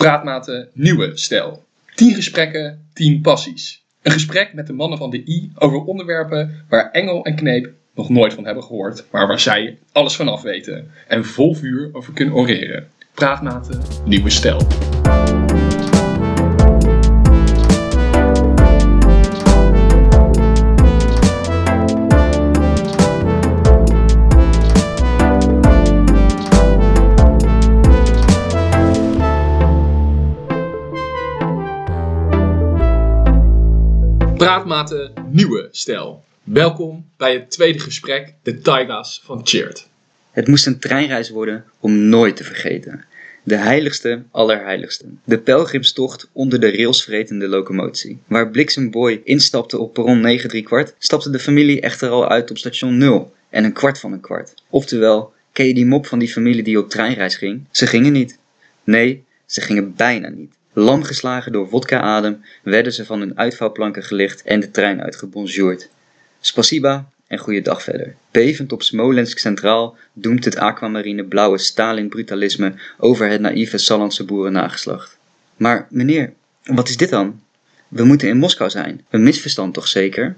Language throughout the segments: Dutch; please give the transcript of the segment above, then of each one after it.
Praatmaten Nieuwe Stijl. 10 gesprekken, 10 passies. Een gesprek met de mannen van de I over onderwerpen waar Engel en Kneep nog nooit van hebben gehoord, maar waar zij alles vanaf weten en vol vuur over kunnen oreren. Praatmaten Nieuwe Stijl. Praatmaten Nieuwe Stijl. Welkom bij het tweede gesprek, de Taiga's van Cheert. Het moest een treinreis worden om nooit te vergeten. De heiligste allerheiligsten. De pelgrimstocht onder de railsvretende locomotie. Waar Bliksemboy instapte op perron 9 3 kwart, stapte de familie echter al uit op station 0 en een kwart van een kwart. Oftewel, ken je die mop van die familie die op treinreis ging? Ze gingen niet. Nee, ze gingen bijna niet. Lam geslagen door wodka-adem werden ze van hun uitvouwplanken gelicht en de trein uitgebonjourd. Spasiba en goeiedag verder. Bevend op Smolensk Centraal doemt het aquamarine blauwe Stalin-brutalisme over het naïeve Sallandse boerennageslacht. Maar meneer, wat is dit dan? We moeten in Moskou zijn. Een misverstand toch zeker?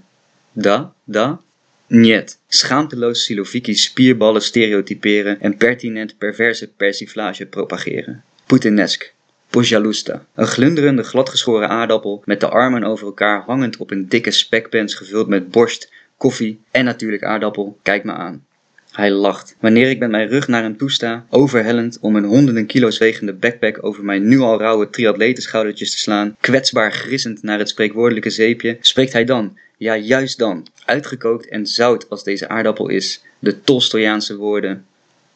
Da, da? Niet. Schaamteloos Siloviki spierballen stereotyperen en pertinent perverse persiflage propageren. Poetinesk. Pojalusta. Een glunderende gladgeschoren aardappel met de armen over elkaar hangend op een dikke spekpens gevuld met borst, koffie en natuurlijk aardappel. Kijk me aan. Hij lacht. Wanneer ik met mijn rug naar hem toesta, overhellend om een honderden kilo's wegende backpack over mijn nu al rauwe triatletenschoudertjes te slaan, kwetsbaar grissend naar het spreekwoordelijke zeepje, spreekt hij dan, ja juist dan, uitgekookt en zout als deze aardappel is, de Tolstoyaanse woorden.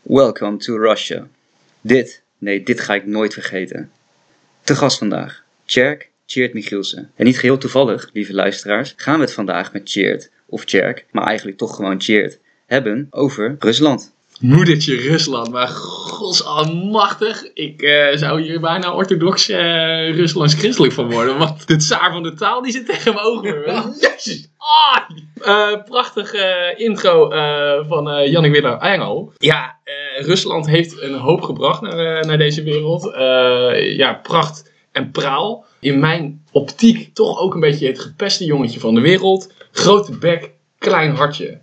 Welcome to Russia. Dit, nee, dit ga ik nooit vergeten. Te gast vandaag, Tjerk Tjeerd Michielsen. En niet geheel toevallig, lieve luisteraars, gaan we het vandaag met Tjeerd, of Tjerk, maar eigenlijk toch gewoon Tjeerd, hebben over Rusland. Moedertje Rusland, maar godsalmachtig. Ik eh, zou hier bijna orthodox eh, Ruslands christelijk van worden. Want de tsaar van de taal die zit tegen mijn ogen. Jezus. Ah! Eh, prachtige intro van Jannik Willem Engel. Ja, Rusland heeft een hoop gebracht naar, naar deze wereld. ja, pracht en praal. In mijn optiek toch ook een beetje het gepeste jongetje van de wereld. Grote bek, klein hartje.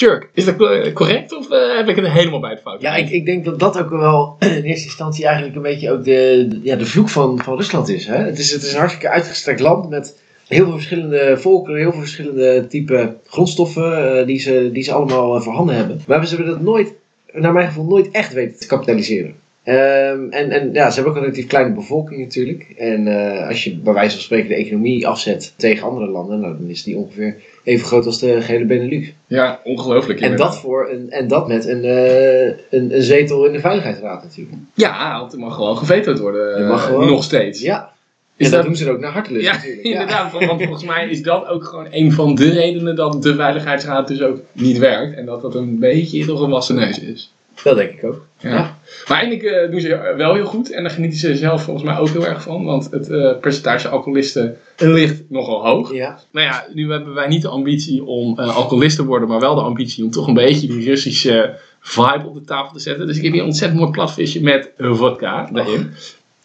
Jerk, is dat correct of uh, heb ik het helemaal bij de fout? Ja, ik, ik denk dat dat ook wel in eerste instantie eigenlijk een beetje ook de, ja, de vloek van, van Rusland is, hè? Het is. Het is een hartstikke uitgestrekt land met heel veel verschillende volkeren, heel veel verschillende type grondstoffen uh, die, ze, die ze allemaal uh, voorhanden hebben. Maar ze hebben dat nooit, naar mijn gevoel, nooit echt weten te kapitaliseren. Um, en, en ja, ze hebben ook een relatief kleine bevolking natuurlijk. En uh, als je bij wijze van spreken de economie afzet tegen andere landen, nou, dan is die ongeveer even groot als de gehele Benelux. Ja, ongelooflijk. En dat, voor een, en dat met een, uh, een, een, zetel in de Veiligheidsraad natuurlijk. Ja, want er mag gewoon gevetoed worden. Mag gewoon, nog steeds. Ja. Is en dat, dat doen ze ook naar hartelust ja, natuurlijk. inderdaad. Want, want volgens mij is dat ook gewoon een van de redenen dat de Veiligheidsraad dus ook niet werkt. En dat dat een beetje toch een wassen neus is. Dat denk ik ook. Ja. Maar eigenlijk uh, doen ze wel heel goed en daar genieten ze zelf volgens mij ook heel erg van, want het uh, percentage alcoholisten ligt nogal hoog. Ja. Nou ja, nu hebben wij niet de ambitie om uh, alcoholist te worden, maar wel de ambitie om toch een beetje die Russische vibe op de tafel te zetten. Dus ik heb hier een ontzettend mooi platvisje met vodka daarin.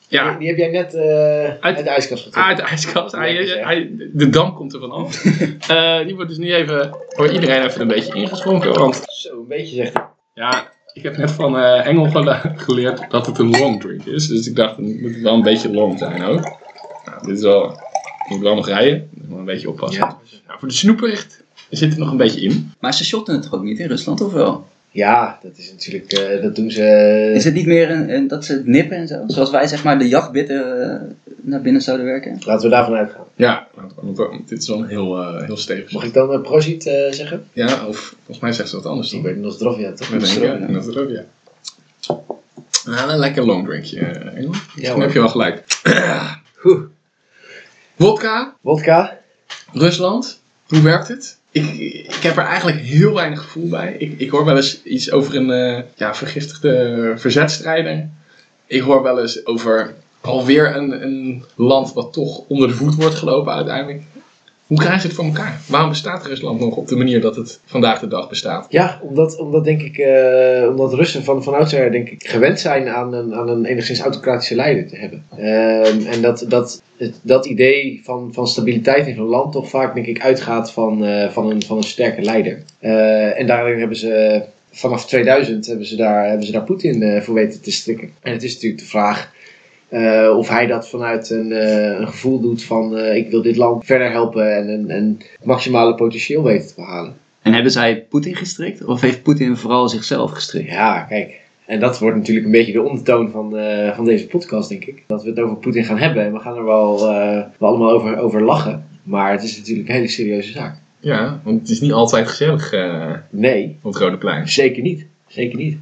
Ja. Die, die, heb jij net uit, uit, de ijskast getrokken. Uit de ijskast. Hij, hij, de dam komt er vanaf. die wordt dus nu even voor iedereen even een beetje ingeschonken. Want... Zo, een beetje zegt hij. Ja, ik heb net van uh, Engel geleerd dat het een long drink is. Dus ik dacht, het moet wel een beetje long zijn ook. Nou, dit is wel, ik moet wel nog rijden. Moet een beetje oppassen. Ja. Nou, voor de snoeper zit er nog een beetje in. Maar ze shotten het toch ook niet in Rusland, of wel? Ja, dat is natuurlijk, uh, dat doen ze... Is het niet meer een, een, dat ze het nippen en zo? Zoals wij zeg maar de jachtbitten uh, naar binnen zouden werken? Laten we daarvan uitgaan. Ja, want dit is wel een heel, uh, heel stevig. Mag ik dan uh, Prozit zeggen? Ja, of volgens mij zegt ze wat anders. Ik weet Nozdrovia toch? Nozdrovia. Nozdrovia. Nou, een lekker long drinkje, Engel. Ja, dan heb je wel gelijk. Wodka. Wodka. Rusland. Hoe werkt het? Ik, ik heb er eigenlijk heel weinig gevoel bij. Ik, ik hoor wel eens iets over een uh, ja, vergiftigde verzetstrijder. Ik hoor wel eens over alweer een, een land wat toch onder de voet wordt gelopen uiteindelijk. Hoe krijgen ze het voor elkaar? Waarom bestaat Rusland nog op de manier dat het vandaag de dag bestaat? Ja, omdat, omdat denk ik, eh, omdat Russen van, van oudsher denk ik gewend zijn aan een, aan een enigszins autocratische leider te hebben. Ehm, en dat, dat, dat idee van, van stabiliteit in zo'n land toch vaak denk ik uitgaat van, eh, van, een, van een sterke leider. Eh, en daarin hebben ze vanaf 2000 hebben ze daar, hebben ze daar Poetin voor weten te strikken. En het is natuurlijk de vraag eh, of hij dat vanuit een, eh, een gevoel doet van eh, ik wil dit land verder helpen en een, een maximale potentieel weten te behalen. En hebben zij Poetin gestrikt? Of heeft Poetin vooral zichzelf gestrikt? Ja, kijk. En dat wordt natuurlijk een beetje de ondertoon van, eh, van deze podcast, denk ik. Dat we het over Poetin gaan hebben. En we gaan er wel, eh, wel allemaal over, over lachen. Maar het is natuurlijk een hele serieuze zaak. Ja, want het is niet altijd gezellig eh, Nee, op het Rode Plein. zeker niet. Zeker niet.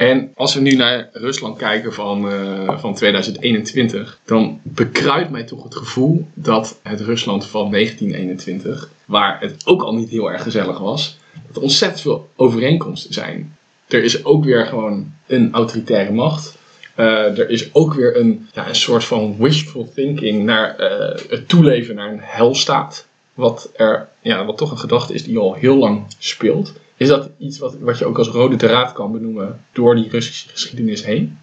En als we nu naar Rusland kijken van, eh, van 2021, dan bekruidt mij toch het gevoel dat het Rusland van 1921, waar het ook al niet heel erg gezellig was, dat ontzettend veel overeenkomsten zijn. Er is ook weer gewoon een autoritaire macht. Eh, er is ook weer een, ja, een soort van wishful thinking naar eh, het toeleven naar een helstaat. Wat, er, ja, wat toch een gedachte is die al heel lang speelt. Is dat iets wat, wat je ook als rode draad kan benoemen door die Russische geschiedenis heen?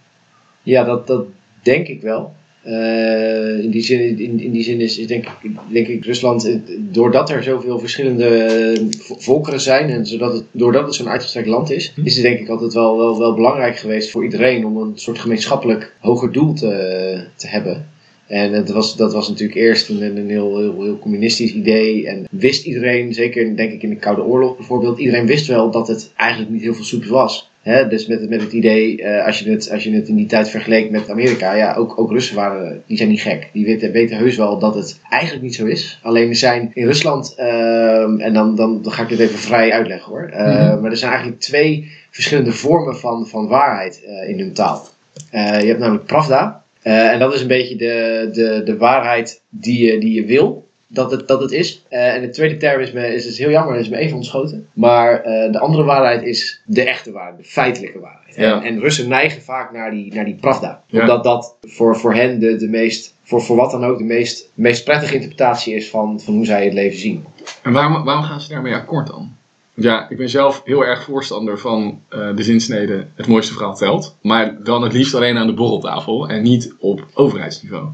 Ja, dat, dat denk ik wel. Eh, in, die zin, in, in die zin is, is denk, ik, denk ik Rusland, eh, doordat er zoveel verschillende eh, vo- volkeren zijn en zodat het, doordat het zo'n uitgestrekt land is, is het denk ik altijd wel, wel, wel belangrijk geweest voor iedereen om een soort gemeenschappelijk hoger doel te, te hebben. En dat was, dat was natuurlijk eerst een, een heel, heel, heel communistisch idee. En wist iedereen, zeker denk ik in de Koude Oorlog bijvoorbeeld, iedereen wist wel dat het eigenlijk niet heel veel soeps was. Hè, dus met, het- met het idee, eh, als, je het, als je het in die tijd vergeleek met Amerika, ja, ook, ook Russen waren, die zijn niet gek. Die weten, weten heus wel dat het eigenlijk niet zo is. Alleen er zijn in Rusland, ehm, en dan, dan, dan ga ik dit even vrij uitleggen hoor, Eh, Mhm. maar er zijn eigenlijk twee verschillende vormen van, van waarheid eh, in hun taal. Je hebt namelijk Pravda, eh, en dat is een beetje de, de, de waarheid die je, die je wil dat het, dat het is. Eh, en de tweede term is het heel jammer, is me even ontschoten. Maar eh, de andere waarheid is de echte waarheid, de feitelijke waarheid. Ja. En, en Russen neigen vaak naar die, naar die pravda. Ja. Omdat dat voor, voor hen de, de meest, voor, voor wat dan ook, de meest, meest prettige interpretatie is van, van hoe zij het leven zien. En waarom, waarom gaan ze daarmee akkoord dan? Ja, ik ben zelf heel erg voorstander van eh, de zinsnede het mooiste verhaal telt. Maar dan het liefst alleen aan de borreltafel en niet op overheidsniveau.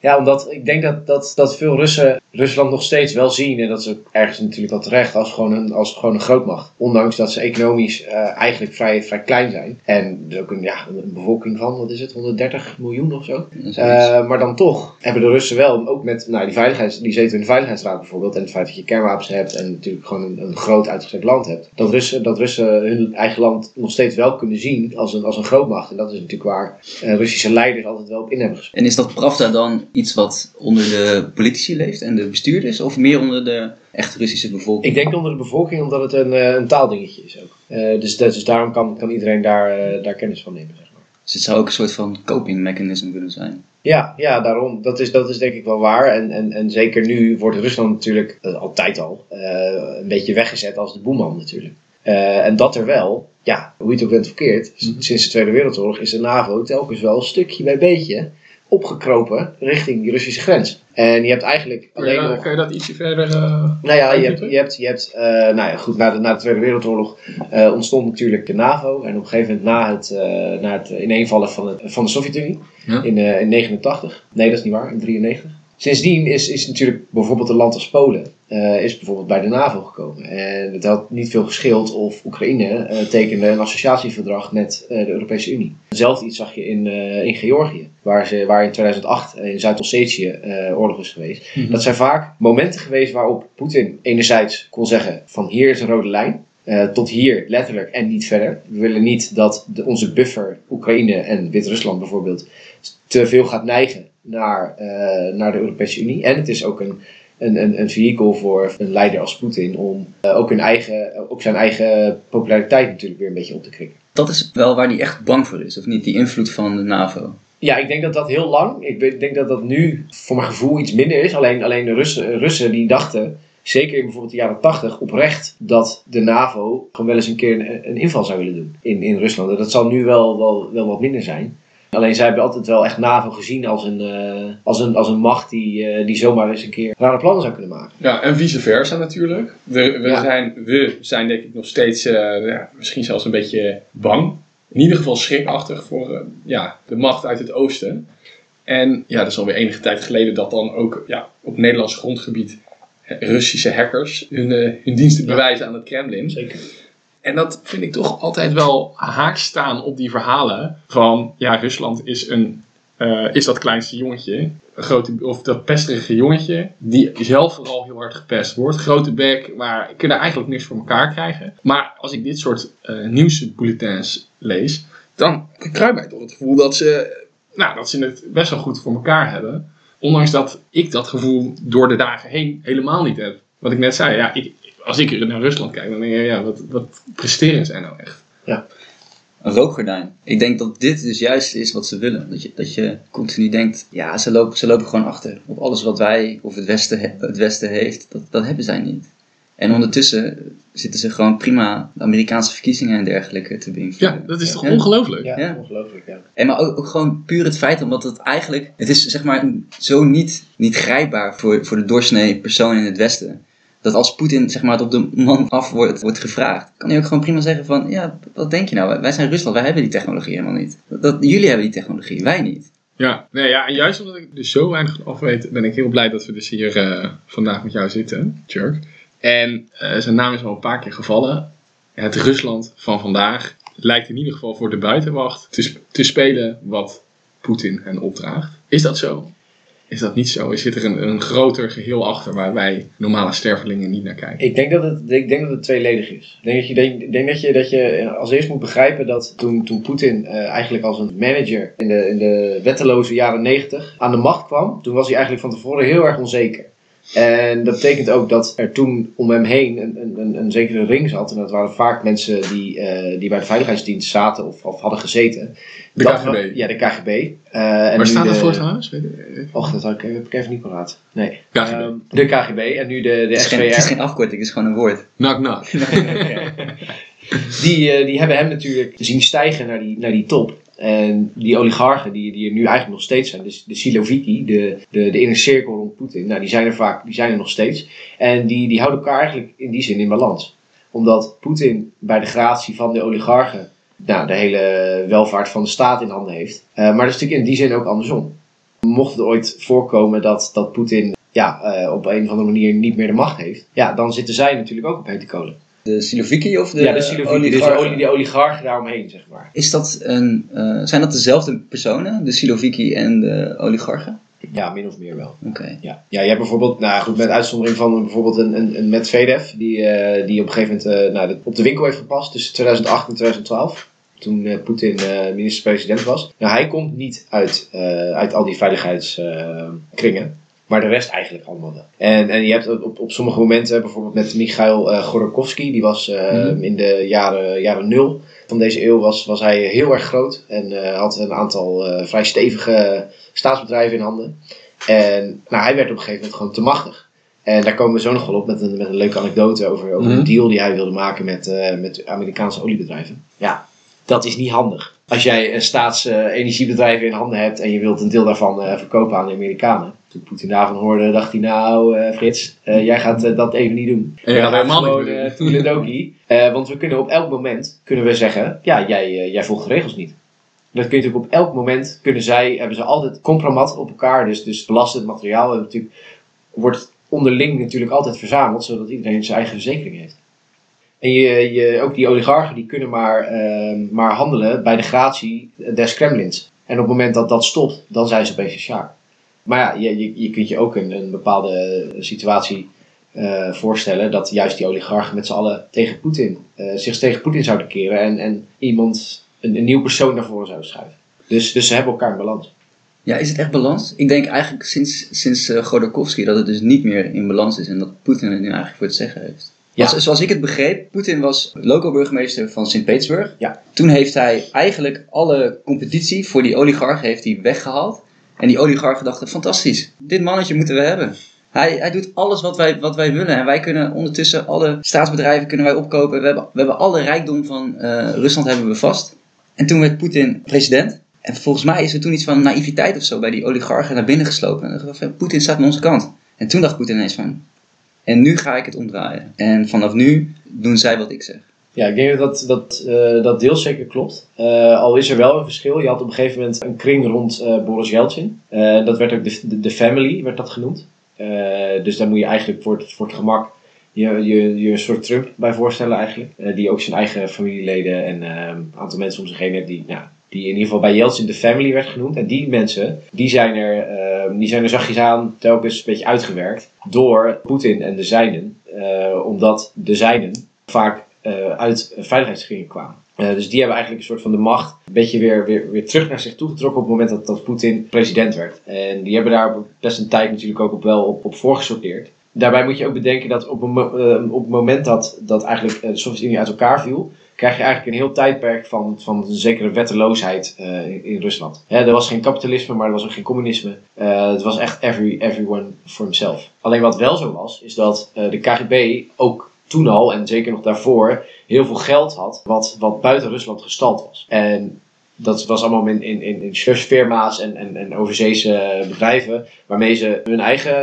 Ja, omdat ik denk dat, dat, dat veel Russen Rusland nog steeds wel zien, en dat is ook ergens natuurlijk wel terecht, als gewoon een, als gewoon een grootmacht. Ondanks dat ze economisch eh, eigenlijk vrij, vrij klein zijn. En er ook een, ja, een bevolking van, wat is het, 130 miljoen of zo. Eh, maar dan toch hebben de Russen wel, ook met nou, die, veiligheids, die zitten in de Veiligheidsraad bijvoorbeeld, en het feit dat je kernwapens hebt en natuurlijk gewoon een, een groot uitgestrekt land hebt, dat Russen, dat Russen hun eigen land nog steeds wel kunnen zien als een, als een grootmacht. En dat is natuurlijk waar eh, Russische leiders altijd wel op in hebben gesproken. En is dat Pravda dan iets wat onder de politici leeft en de bestuurders? Of meer onder de echt Russische bevolking? Ik denk onder de bevolking omdat het een, eh, een taaldingetje is ook. Eh, dus, dus daarom kan, kan iedereen daar, eh, daar kennis van nemen. Zeg maar. Dus het zou ook een soort van coping mechanism kunnen zijn. Ja, ja, daarom. Dat is, dat is denk ik wel waar. En, en, en zeker nu wordt Rusland natuurlijk altijd al een beetje weggezet als de boeman natuurlijk. En dat er wel, ja, hoe je het ook bent verkeerd, Mhm. sinds de Tweede Wereldoorlog is de NAVO telkens wel stukje bij beetje opgekropen richting die Russische grens. En je hebt eigenlijk Kun je, alleen dat- nog... kun je dat ietsje verder... eh, Nou ja, je hebt, je hebt, je hebt eh, nou ja, goed, na de, na de Tweede Wereldoorlog eh, ontstond natuurlijk de NAVO. En op een gegeven moment na het, eh, na het ineenvallen van, het, van de Sovjet-Unie Ja. in, eh in 89. Nee, dat is niet waar, in 93. Sindsdien is, is natuurlijk bijvoorbeeld een land als Polen eh, is bijvoorbeeld bij de NAVO gekomen. En het had niet veel gescheeld of Oekraïne eh, tekende een associatieverdrag met eh, de Europese Unie. Hetzelfde iets zag je in, in Georgië, waar, ze, waar in 2008 in Zuid-Ossetië oorlog is geweest. Mhm. Dat zijn vaak momenten geweest waarop Poetin enerzijds kon zeggen van hier is een rode lijn. tot hier letterlijk en niet verder. We willen niet dat de, onze buffer Oekraïne en Wit-Rusland bijvoorbeeld te veel gaat neigen naar, naar de Europese Unie. En het is ook een, een, een, een vehikel voor een leider als Poetin om eh, ook, hun eigen, ook zijn eigen populariteit natuurlijk weer een beetje op te krikken. Dat is wel waar hij echt bang voor is, of niet? Die invloed van de NAVO. Ja, ik denk dat dat heel lang. Ik denk dat dat nu voor mijn gevoel iets minder is. Alleen, alleen de Russen, Russen die dachten, zeker in bijvoorbeeld de jaren 80, oprecht dat de NAVO gewoon wel eens een keer een, een inval zou willen doen in, in Rusland. En dat zal nu wel, wel, wel wat minder zijn. Alleen zij hebben altijd wel echt NAVO gezien als een, eh, als een, als een macht die, eh, die zomaar eens een keer rare plannen zou kunnen maken. Ja, en vice versa natuurlijk. We, we, Ja. zijn, we zijn denk ik nog steeds, eh, ja, misschien zelfs een beetje bang. In ieder geval schrikachtig voor ja, de macht uit het oosten. En ja, dat is alweer enige tijd geleden dat dan ook ja, op Nederlands grondgebied Russische hackers hun, hun diensten bewijzen aan het Kremlin. Zeker. En dat vind ik toch altijd wel haak staan op die verhalen van ja, Rusland is, een, eh, is dat kleinste jongetje, grote, of dat pesterige jongetje, die zelf vooral heel hard gepest wordt. Grote bek, maar kunnen eigenlijk niks voor elkaar krijgen. Maar als ik dit soort eh nieuwsbulletins lees, dan krijg mij toch het gevoel dat ze, nou, dat ze het best wel goed voor elkaar hebben. Ondanks dat ik dat gevoel door de dagen heen helemaal niet heb. Wat ik net zei, ja, ik, als ik naar Rusland kijk, dan denk ik, ja, wat, wat presteren zij nou echt? Een rookgordijn. Ik denk dat dit dus juist is wat ze willen. Dat je, dat je continu denkt, ja, ze lopen, ze lopen gewoon achter. Op alles wat wij of het Westen, he- het Westen heeft, dat, dat hebben zij niet. En ondertussen zitten ze gewoon prima de Amerikaanse verkiezingen en dergelijke te beïnvloeden. Ja, dat is toch Ja. ongelooflijk? Ja, Ja. ongelooflijk. Ja. En maar ook, ook gewoon puur het feit omdat het eigenlijk... Het is zeg maar zo niet, niet grijpbaar voor, voor de doorsnee persoon in het Westen. Dat als Poetin zeg maar het op de man af wordt, wordt gevraagd, kan hij ook gewoon prima zeggen van... Ja, wat denk je nou? Wij zijn Rusland, wij hebben die technologie helemaal niet. Dat, jullie hebben die technologie, wij niet. Ja, nee, ja, en juist omdat ik dus zo weinig af weet, ben ik heel blij dat we dus hier eh, vandaag met jou zitten, Jerk. En eh, zijn naam is al een paar keer gevallen. Het Rusland van vandaag lijkt in ieder geval voor de buitenwacht te, te spelen wat Poetin hen opdraagt. Is dat zo? Is dat niet zo? Zit er een, een groter geheel achter waar wij normale stervelingen niet naar kijken? Ik denk dat het, ik denk dat het tweeledig is. Ik denk dat je, denk, denk dat je, dat je als eerst moet begrijpen dat toen, toen Poetin eh, eigenlijk als een manager in de, in de wetteloze jaren 90 aan de macht kwam, toen was hij eigenlijk van tevoren heel erg onzeker. En dat betekent ook dat er toen om hem heen een, een, een, een zekere ring zat. En dat waren vaak mensen die, eh, die bij de veiligheidsdienst zaten of, of hadden gezeten. De Dat KGB. Ja, de KGB. Eh, en nu Waar staat de- dat voor trouwens? Och, dat had ik, heb ik even niet paraat. Nee. KGB. Ehm, de KGB en nu de, de Het is, geen, het is geen afkorting, het is gewoon een woord. Knock knock. Die, eh, die hebben hem natuurlijk zien stijgen naar die, naar die top. En die oligarchen die, die er nu eigenlijk nog steeds zijn, dus de Siloviki, de, de, de inner cirkel rond Poetin, nou, die zijn er vaak, die zijn er nog steeds. En die, die houden elkaar eigenlijk in die zin in balans. Omdat Poetin bij de gratie van de oligarchen nou, de hele welvaart van de staat in handen heeft. Eh, maar dat is natuurlijk in die zin ook andersom. Mocht het ooit voorkomen dat, dat Poetin ja, eh, op een of andere manier niet meer de macht heeft, ja, dan zitten zij natuurlijk ook op hete kolen. De Siloviki of de ja, de Siloviki, dus de, oligarchen? daaromheen, zeg maar. Is dat een, eh, zijn dat dezelfde personen, de Siloviki en de oligarchen? Ja, min of meer wel. Oké. Ja, ja je hebt bijvoorbeeld, nou goed, met uitzondering van bijvoorbeeld een, een, een Medvedev, die, eh, die op een gegeven moment eh, nou, de- op de winkel heeft gepast tussen 2008 en 2012. Toen eh, Poetin minister-president was. Nou, hij komt niet uit, uit al die veiligheidskringen. Maar de rest eigenlijk allemaal wel. En, en je hebt op, op sommige momenten, bijvoorbeeld met Michail eh Gorokowski, die was eh, Mhm. in de jaren, jaren nul van deze eeuw, was, was hij heel erg groot. En eh, had een aantal eh, vrij stevige staatsbedrijven in handen. En nou, hij werd op een gegeven moment gewoon te machtig. En daar komen we zo nog wel op met een, met een leuke anekdote over, over Mhm. een deal die hij wilde maken met, eh, met Amerikaanse oliebedrijven. Ja, dat is niet handig. Als jij een staatsenergiebedrijven in handen hebt en je wilt een deel daarvan eh, verkopen aan de Amerikanen. Toen Poetin daarvan hoorde, dacht hij nou eh, Frits, eh, jij gaat eh, dat even niet doen. En gaat helemaal gewoon, niet doen. Eh, want we kunnen op elk moment kunnen we zeggen, ja, jij, jij volgt de regels niet. Dat kun je natuurlijk op elk moment, kunnen zij, hebben ze altijd compromat op elkaar. Dus, dus belastend materiaal en natuurlijk, wordt onderling natuurlijk altijd verzameld, zodat iedereen zijn eigen verzekering heeft. En je, je, ook die oligarchen die kunnen maar, ehm, maar handelen bij de gratie des Kremlins. En op het moment dat dat stopt, dan zijn ze opeens een sjaak. Maar ja, je, je, je kunt je ook een, een bepaalde situatie eh, voorstellen dat juist die oligarchen met z'n allen tegen Poetin, eh, zich tegen Poetin zouden keren en, en iemand, een, een nieuw persoon naar voren zouden schuiven. Dus, dus ze hebben elkaar in balans. Ja, is het echt balans? Ik denk eigenlijk sinds, sinds Godorkovsky dat het dus niet meer in balans is en dat Poetin het nu eigenlijk voor het zeggen heeft. Ja. Als- zoals ik het begreep, Poetin was local burgemeester van Sint-Petersburg. Ja. Toen heeft hij eigenlijk alle competitie voor die oligarchen heeft hij weggehaald. En die oligarchen dachten, fantastisch, dit mannetje moeten we hebben. Hij, hij doet alles wat wij, wat wij willen. En wij kunnen ondertussen alle staatsbedrijven kunnen wij opkopen. We hebben, we hebben alle rijkdom van eh, Rusland hebben we vast. En toen werd Poetin president. En volgens mij is er toen iets van naïviteit of zo bij die oligarchen naar binnen geslopen. En dacht Poetin staat aan onze kant. En toen dacht Poetin ineens van, en nu ga ik het omdraaien. En vanaf nu doen zij wat ik zeg. Ja, ik denk dat dat, eh, dat deels zeker klopt. Eh, al is er wel een verschil. Je had op een gegeven moment een kring rond eh, Boris Yeltsin. Eh, dat werd ook de, de, family, werd dat genoemd. Eh, dus daar moet je eigenlijk voor het, voor het gemak je, je, je een soort Trump bij voorstellen eigenlijk. Eh, die ook zijn eigen familieleden en eh, een aantal mensen om zich heen heeft die, nou, die in ieder geval bij Yeltsin de family werd genoemd. En die mensen, die zijn er, eh, die zijn er zachtjes aan telkens een beetje uitgewerkt door Poetin en de zijnen. eh, omdat de zijnen vaak eh, uit veiligheidskringen kwamen. Eh, dus die hebben eigenlijk een soort van de macht een beetje weer, weer, weer terug naar zich toe getrokken op het moment dat, dat Poetin president werd. En die hebben daar best een tijd natuurlijk ook op wel op, op voorgesorteerd. Daarbij moet je ook bedenken dat op, een, eh, op het moment dat, dat eigenlijk de Sovjet-Unie uit elkaar viel, krijg je eigenlijk een heel tijdperk van, van een zekere wetteloosheid in, Rusland. Hè, er was geen kapitalisme, maar er was ook geen communisme. Het was echt every, everyone for himself. Alleen wat wel zo was, is dat de KGB ook toen al, en zeker nog daarvoor, heel veel geld had wat, wat buiten Rusland gestald was. En dat was allemaal in, in, in, slushfirma's en, en, en overzeese bedrijven, waarmee ze hun eigen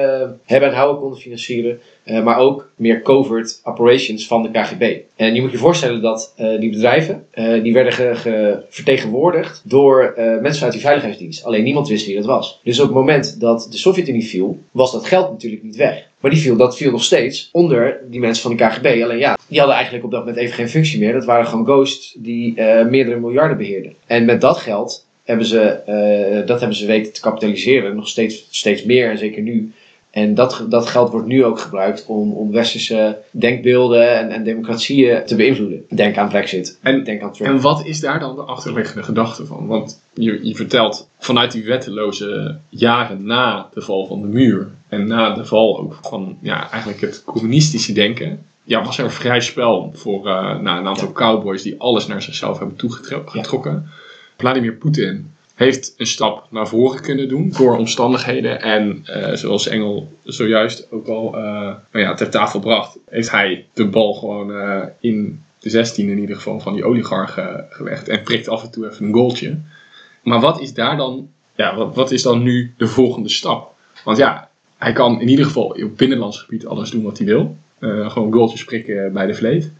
hebben en houden konden financieren. Eh, maar ook meer covert operations van de KGB. En je moet je voorstellen dat eh, die bedrijven, eh, die werden ge- ge- vertegenwoordigd door mensen uit die veiligheidsdienst. Alleen niemand wist wie dat was. Dus op het moment dat de Sovjet-Unie viel, was dat geld natuurlijk niet weg. Maar die viel, dat viel nog steeds onder die mensen van de KGB. Alleen ja, die hadden eigenlijk op dat moment even geen functie meer. Dat waren gewoon ghosts die meerdere miljarden beheerden. En met dat geld hebben ze, dat hebben ze weten te kapitaliseren. Nog steeds, steeds meer en zeker nu. En dat, dat geld wordt nu ook gebruikt om, om westerse denkbeelden en, en democratieën te beïnvloeden. Denk aan Brexit. En- denk aan Trump. En wat is daar dan de achterliggende gedachte van? Want je, je vertelt vanuit die wetteloze jaren na de val van de muur en na de val ook van ja, eigenlijk het communistische denken, ja, was er vrij spel voor eh, nou, een aantal cowboys die alles naar zichzelf hebben toegetrokken. Vladimir Poetin heeft een stap naar voren kunnen doen door omstandigheden. En eh, zoals Engel zojuist ook al eh, nou ja, ter tafel bracht, heeft hij de bal gewoon eh, in de 16 in ieder geval van die oligarchen gelegd. En prikt af en toe even een goaltje. Maar wat is daar dan, ja, wat, wat is dan nu de volgende stap? Want ja, hij kan in ieder geval op binnenlands gebied alles doen wat hij wil. Gewoon goaltjes prikken bij de vleet.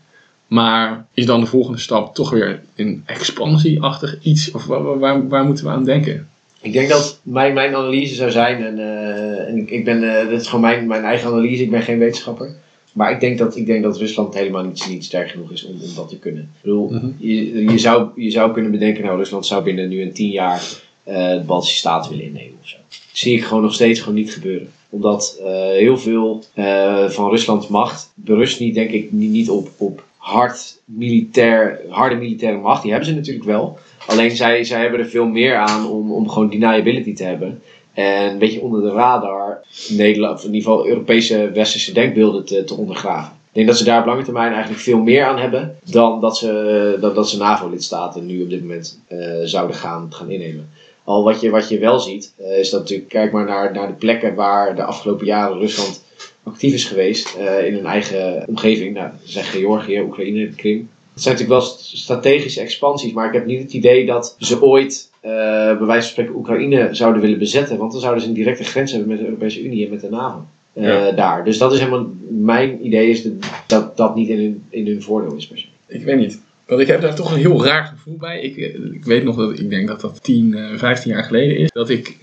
Maar is dan de volgende stap toch weer een expansieachtig iets? Of waar, waar, waar moeten we aan denken? Ik denk dat mijn, mijn analyse zou zijn, en, eh, en ik, ik ben, eh, dit is gewoon mijn, mijn eigen analyse, ik ben geen wetenschapper. Maar ik denk dat, ik denk dat Rusland helemaal niet, niet sterk genoeg is om, om dat te kunnen. Ik bedoel, Mhm. je, je, zou, je zou kunnen bedenken, nou Rusland zou binnen nu een tien jaar eh de Baltische Staten willen innemen of zo. Dat zie ik gewoon nog steeds gewoon niet gebeuren. Omdat eh, heel veel eh, van Ruslands macht berust niet, denk ik, niet, niet op, op hard militair, harde militaire macht. Die hebben ze natuurlijk wel. Alleen zij, zij hebben er veel meer aan om, om gewoon deniability te hebben. En een beetje onder de radar Nederland, of in ieder geval Europese westerse denkbeelden te, te ondergraven. Ik denk dat ze daar op lange termijn eigenlijk veel meer aan hebben dan dat ze, dat, dat ze NAVO-lidstaten nu op dit moment eh, zouden gaan, gaan innemen. Al wat je, wat je wel ziet, eh, is dat natuurlijk, kijk maar naar, naar de plekken waar de afgelopen jaren Rusland actief is geweest eh, in hun eigen omgeving. Nou, dat zijn Georgië, Oekraïne, de Krim. Het zijn natuurlijk wel st- strategische expansies, maar ik heb niet het idee dat ze ooit, eh bij wijze van spreken, Oekraïne zouden willen bezetten. Want dan zouden ze een directe grens hebben met de Europese Unie en met de NAVO. eh, Ja. Daar. Dus dat is helemaal, mijn idee is de- dat dat niet in hun, in hun voordeel is per. Ik weet niet. Want ik heb daar toch een heel raar gevoel bij. Ik, ik weet nog dat ik denk dat dat 10, eh, 15 jaar geleden is. Dat ik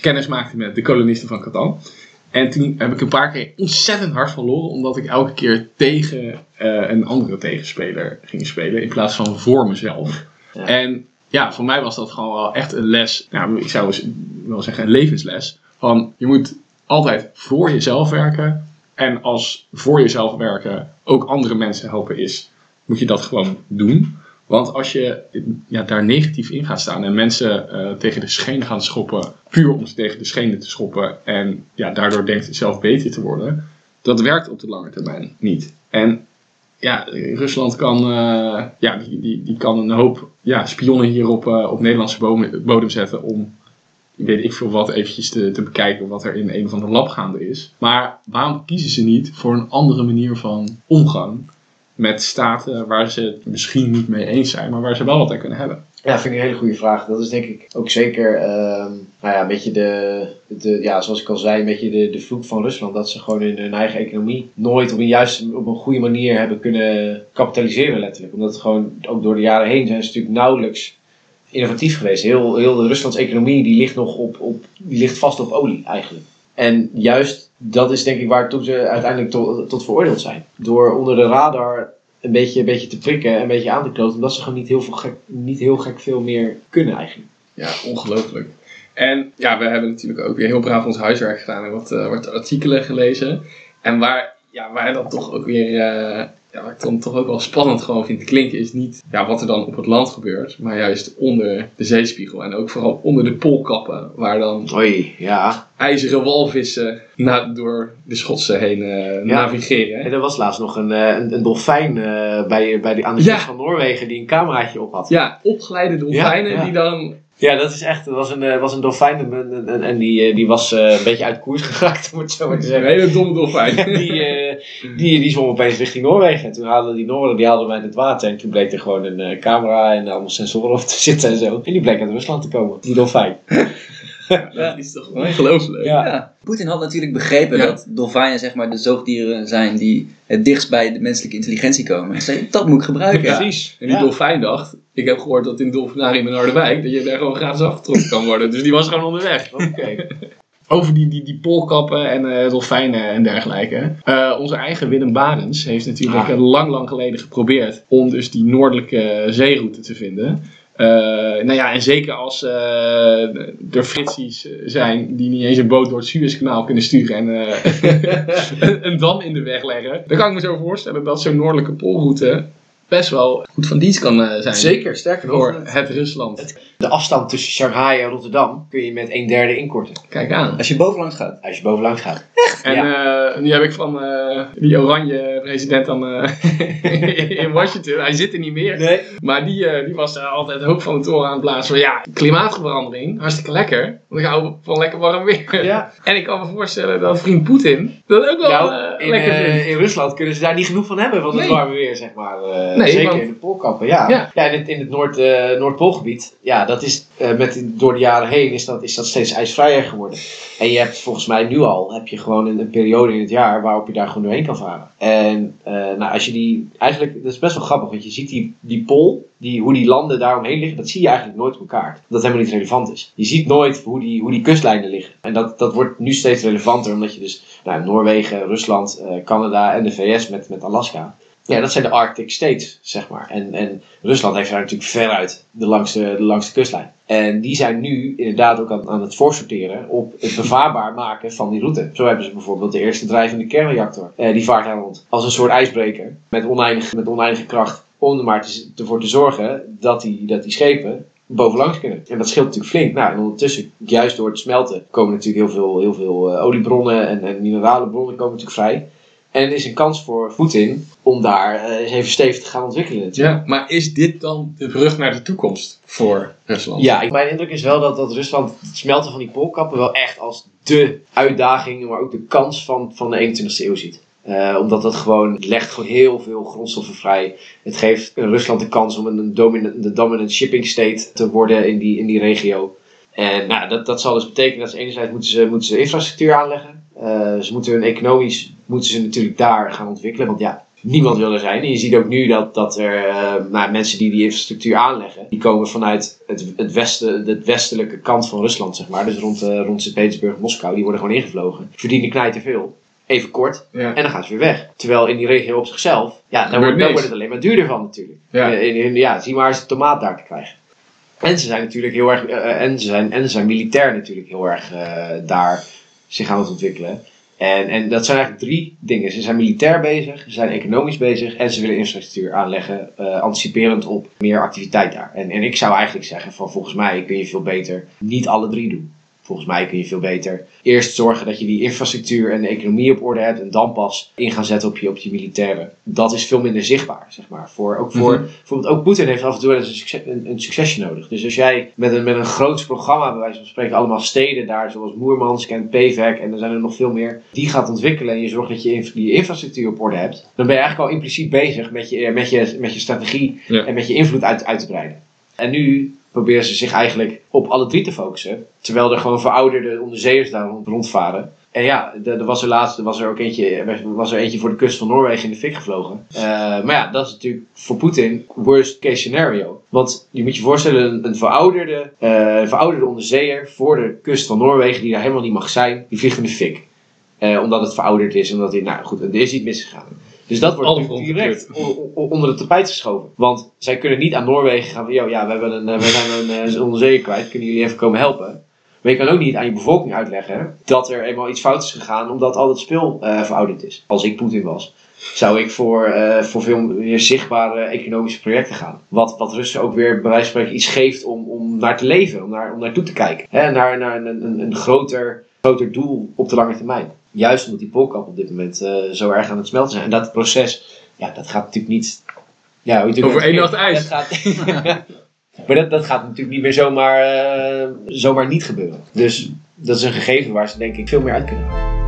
kennis maakte met de kolonisten van Catan. En toen heb ik een paar keer ontzettend hard verloren. Omdat ik elke keer tegen eh, een andere tegenspeler ging spelen. In plaats van voor mezelf. Ja. En ja, voor mij was dat gewoon wel echt een les. Nou, ik zou wel zeggen een levensles. Van je moet altijd voor jezelf werken. En als voor jezelf werken ook andere mensen helpen is, moet je dat gewoon doen. Want als je ja, daar negatief in gaat staan en mensen eh, tegen de schenen gaan schoppen, puur om ze tegen de schenen te schoppen en ja, daardoor denkt zelf beter te worden, dat werkt op de lange termijn niet. En ja, Rusland kan, eh, ja, die, die, die kan een hoop ja, spionnen hier op, eh, op Nederlandse bodem, zetten om weet ik veel wat eventjes te, te bekijken wat er in een of ander lab gaande is. Maar waarom kiezen ze niet voor een andere manier van omgang met staten waar ze het misschien niet mee eens zijn, maar waar ze wel wat aan kunnen hebben. Ja, vind ik een hele goede vraag. Dat is denk ik ook zeker, ehm, nou ja, een beetje de, de, ja, zoals ik al zei, een beetje de, de vloek van Rusland. Dat ze gewoon in hun eigen economie nooit op een juiste, op een goede manier hebben kunnen kapitaliseren letterlijk. Omdat het gewoon, ook door de jaren heen zijn ze natuurlijk nauwelijks innovatief geweest. Heel, heel de Ruslands economie die ligt nog op, op, die ligt vast op olie eigenlijk. En juist dat is denk ik waar toen ze uiteindelijk tot, tot veroordeeld zijn. Door onder de radar een beetje, een beetje te prikken en een beetje aan te kloten. Omdat ze gewoon niet heel, veel gek, niet heel gek veel meer kunnen eigenlijk. Ja, ongelooflijk. En ja, we hebben natuurlijk ook weer heel braaf ons huiswerk gedaan en wat, eh, wat artikelen gelezen. En waar, ja, waar dat toch ook weer, eh, ja, ik dan toch ook wel spannend gewoon vind te klinken, is niet ja, wat er dan op het land gebeurt, maar juist onder de zeespiegel. En ook vooral onder de poolkappen, waar dan Oei, ja. IJzeren walvissen na, door de Schotsen heen eh, navigeren. En er was laatst nog een, eh, een, een dolfijn eh, bij, bij die, aan de Ja. kust van Noorwegen die een cameraatje op had. Ja, opgeleide dolfijnen Ja, die dan Ja, dat is echt, er was een, was een dolfijn en, en, en- die, die was een beetje uit koers geraakt, om het zo maar te een zeggen. hele domme dolfijn. die, die, die zwom opeens richting Noorwegen. En toen hadden die Noorden die haalden mij in het water. En toen bleek er gewoon een camera en allemaal sensoren op te zitten en zo. En die bleek uit Rusland te komen, die dolfijn. Dat is toch ongelooflijk. Ja. Ja. Poetin had natuurlijk begrepen Ja. dat dolfijnen zeg maar, de zoogdieren zijn die het dichtst bij de menselijke intelligentie komen. Hij zei, dat moet ik gebruiken. Ja. Precies. En die Ja. dolfijn dacht, ik heb gehoord dat in dolfinarium in Harderwijk, dat je daar gewoon gratis afgetrokken kan worden. Dus die was gewoon onderweg. Oké. Over die, die, die poolkappen en eh, dolfijnen en dergelijke. Eh, onze eigen Willem Barens heeft natuurlijk Ah. eh, lang, lang geleden geprobeerd om dus die noordelijke zeeroute te vinden. Eh, nou ja, en zeker als eh, er fritsies zijn die niet eens een boot door het Suezkanaal kunnen sturen en eh, een, dam in de weg leggen, dan kan ik me zo voorstellen dat zo'n noordelijke poolroute best wel goed van dienst kan zijn. Zeker, sterker Voor nog. het Rusland. De afstand tussen Shanghai en Rotterdam kun je met een derde inkorten. Kijk aan. Als je bovenlangs gaat. Als je bovenlangs gaat. En eh, nu heb ik van eh, die oranje president dan eh, in Washington, hij zit er niet meer. Nee. Maar die, eh, die was altijd hoog van de toren aan het blazen van ja, klimaatverandering, hartstikke lekker. Want ik hou van lekker warm weer. Ja. En ik kan me voorstellen dat vriend Poetin dat ook wel Nou, in, lekker eh, vindt. in Rusland kunnen ze daar niet genoeg van hebben, van het Nee. warme weer, zeg maar. Eh, Nee, zeker want- in de poolkappen, ja. Ja. Ja, in het, in het Noord, eh, Noordpoolgebied, ja, dat is eh, met, door de jaren heen is dat, is dat steeds ijsvrijer geworden. En je hebt volgens mij nu al, heb je gewoon een, een periode in het jaar waarop je daar gewoon doorheen kan varen. En eh, nou, als je die, eigenlijk, dat is best wel grappig, want je ziet die, die pool, die, hoe die landen daaromheen liggen, dat zie je eigenlijk nooit op elkaar. Dat het helemaal niet relevant is. Je ziet nooit hoe die, hoe die kustlijnen liggen. En dat, dat wordt nu steeds relevanter, omdat je dus nou, Noorwegen, Rusland, eh, Canada en de VS met, met Alaska. Ja, dat zijn de Arctic States, zeg maar. En, en Rusland heeft daar natuurlijk veruit de langste, de langste kustlijn. En die zijn nu inderdaad ook aan, aan het voorsorteren op het bevaarbaar maken van die route. Zo hebben ze bijvoorbeeld de eerste drijvende kernreactor. Eh, die vaart daar rond. Als een soort ijsbreker met oneindige, met oneindige kracht. Om er maar te, ervoor te zorgen dat die, dat die schepen bovenlangs kunnen. En dat scheelt natuurlijk flink. Nou, en ondertussen, juist door het smelten, komen natuurlijk heel veel, heel veel eh, oliebronnen en, en mineralenbronnen komen natuurlijk vrij. En er is een kans voor Poetin om daar eh, eens even stevig te gaan ontwikkelen. natuurlijk. Ja, maar is dit dan de brug naar de toekomst voor Rusland? Ja, ik- mijn indruk is wel dat, dat Rusland het smelten van die poolkappen wel echt als de uitdaging, maar ook de kans van, van de 21ste eeuw ziet. Eh, omdat dat gewoon, het legt gewoon heel veel grondstoffen vrij. Het geeft Rusland de kans om een dominant, de dominant shipping state te worden in die, in die regio. En nou, dat, dat zal dus betekenen dat ze enerzijds moeten ze, moeten ze infrastructuur aanleggen. Eh, ze moeten hun economisch moeten ze natuurlijk daar gaan ontwikkelen. Want ja, niemand wil er zijn. En je ziet ook nu dat, dat er eh, nou, mensen die die infrastructuur aanleggen, die komen vanuit het, het, westen, het westelijke kant van Rusland, zeg maar. Dus rond, eh rond Sint-Petersburg, Moskou, die worden gewoon ingevlogen. Verdienen knijten veel. Even kort. Ja. En dan gaan ze weer weg. Terwijl in die regio op zichzelf, ja, daar Gebeurt wordt, het alleen maar duurder van natuurlijk. Ja. In- in- ja, zie maar eens de tomaat daar te krijgen. En ze zijn natuurlijk heel erg, en, ze zijn, en ze zijn militair natuurlijk heel erg daar zich aan het ontwikkelen. En, en dat zijn eigenlijk drie dingen. Ze zijn militair bezig, ze zijn economisch bezig en ze willen infrastructuur aanleggen, eh, anticiperend op meer activiteit daar. En, en ik zou eigenlijk zeggen van volgens mij kun je veel beter niet alle drie doen. Volgens mij kun je veel beter eerst zorgen dat je die infrastructuur en de economie op orde hebt en dan pas in gaan zetten op je, op je militairen. Dat is veel minder zichtbaar, zeg maar. Voor, ook voor, Mhm. bijvoorbeeld ook Poetin heeft af en toe een, succes, een, een succesje nodig. Dus als jij met een, met een groots programma, bij wijze van spreken, allemaal steden daar, zoals Moermansk en Pevek en er zijn er nog veel meer, die gaat ontwikkelen en je zorgt dat je die infrastructuur op orde hebt, dan ben je eigenlijk al impliciet bezig met je, met je, met je strategie Ja. en met je invloed uit, uit te breiden. En nu proberen ze zich eigenlijk op alle drie te focussen. Terwijl er gewoon verouderde onderzeeërs daar rond- rondvaren. En ja, er was er laatst was er ook eentje, was er eentje voor de kust van Noorwegen in de fik gevlogen. Eh, maar ja, dat is natuurlijk voor Poetin worst case scenario. Want je moet je voorstellen, een, verouderde, eh, verouderde onderzeeër voor de kust van Noorwegen, die daar helemaal niet mag zijn, die vliegt in de fik. Eh, omdat het verouderd is, omdat hij, nou goed, er is iets misgegaan. Dus dat wordt Alles direct onder de tapijt geschoven. Want zij kunnen niet aan Noorwegen gaan van, "Yo, ja, we, hebben een, eh, we zijn een uh, onderzeeër kwijt, kunnen jullie even komen helpen? Maar je kan ook niet aan je bevolking uitleggen dat er eenmaal iets fout is gegaan omdat al het spul eh, verouderd is. Als ik Poetin was, zou ik voor, eh, voor veel meer zichtbare economische projecten gaan. Wat, wat Russen ook weer bij wijze van spreken iets geeft om, om naar te leven, om, naar, om naartoe te kijken. Hè, naar naar een, een, een groter, groter doel op de lange termijn. Juist omdat die polkap op dit moment eh, zo erg aan het smelten zijn. En dat proces, ja, dat gaat natuurlijk niet... Ja, Over één nacht ijs. dat gaat, maar dat, dat gaat natuurlijk niet meer zomaar, eh, zomaar niet gebeuren. Dus dat is een gegeven waar ze denk ik veel meer uit kunnen halen.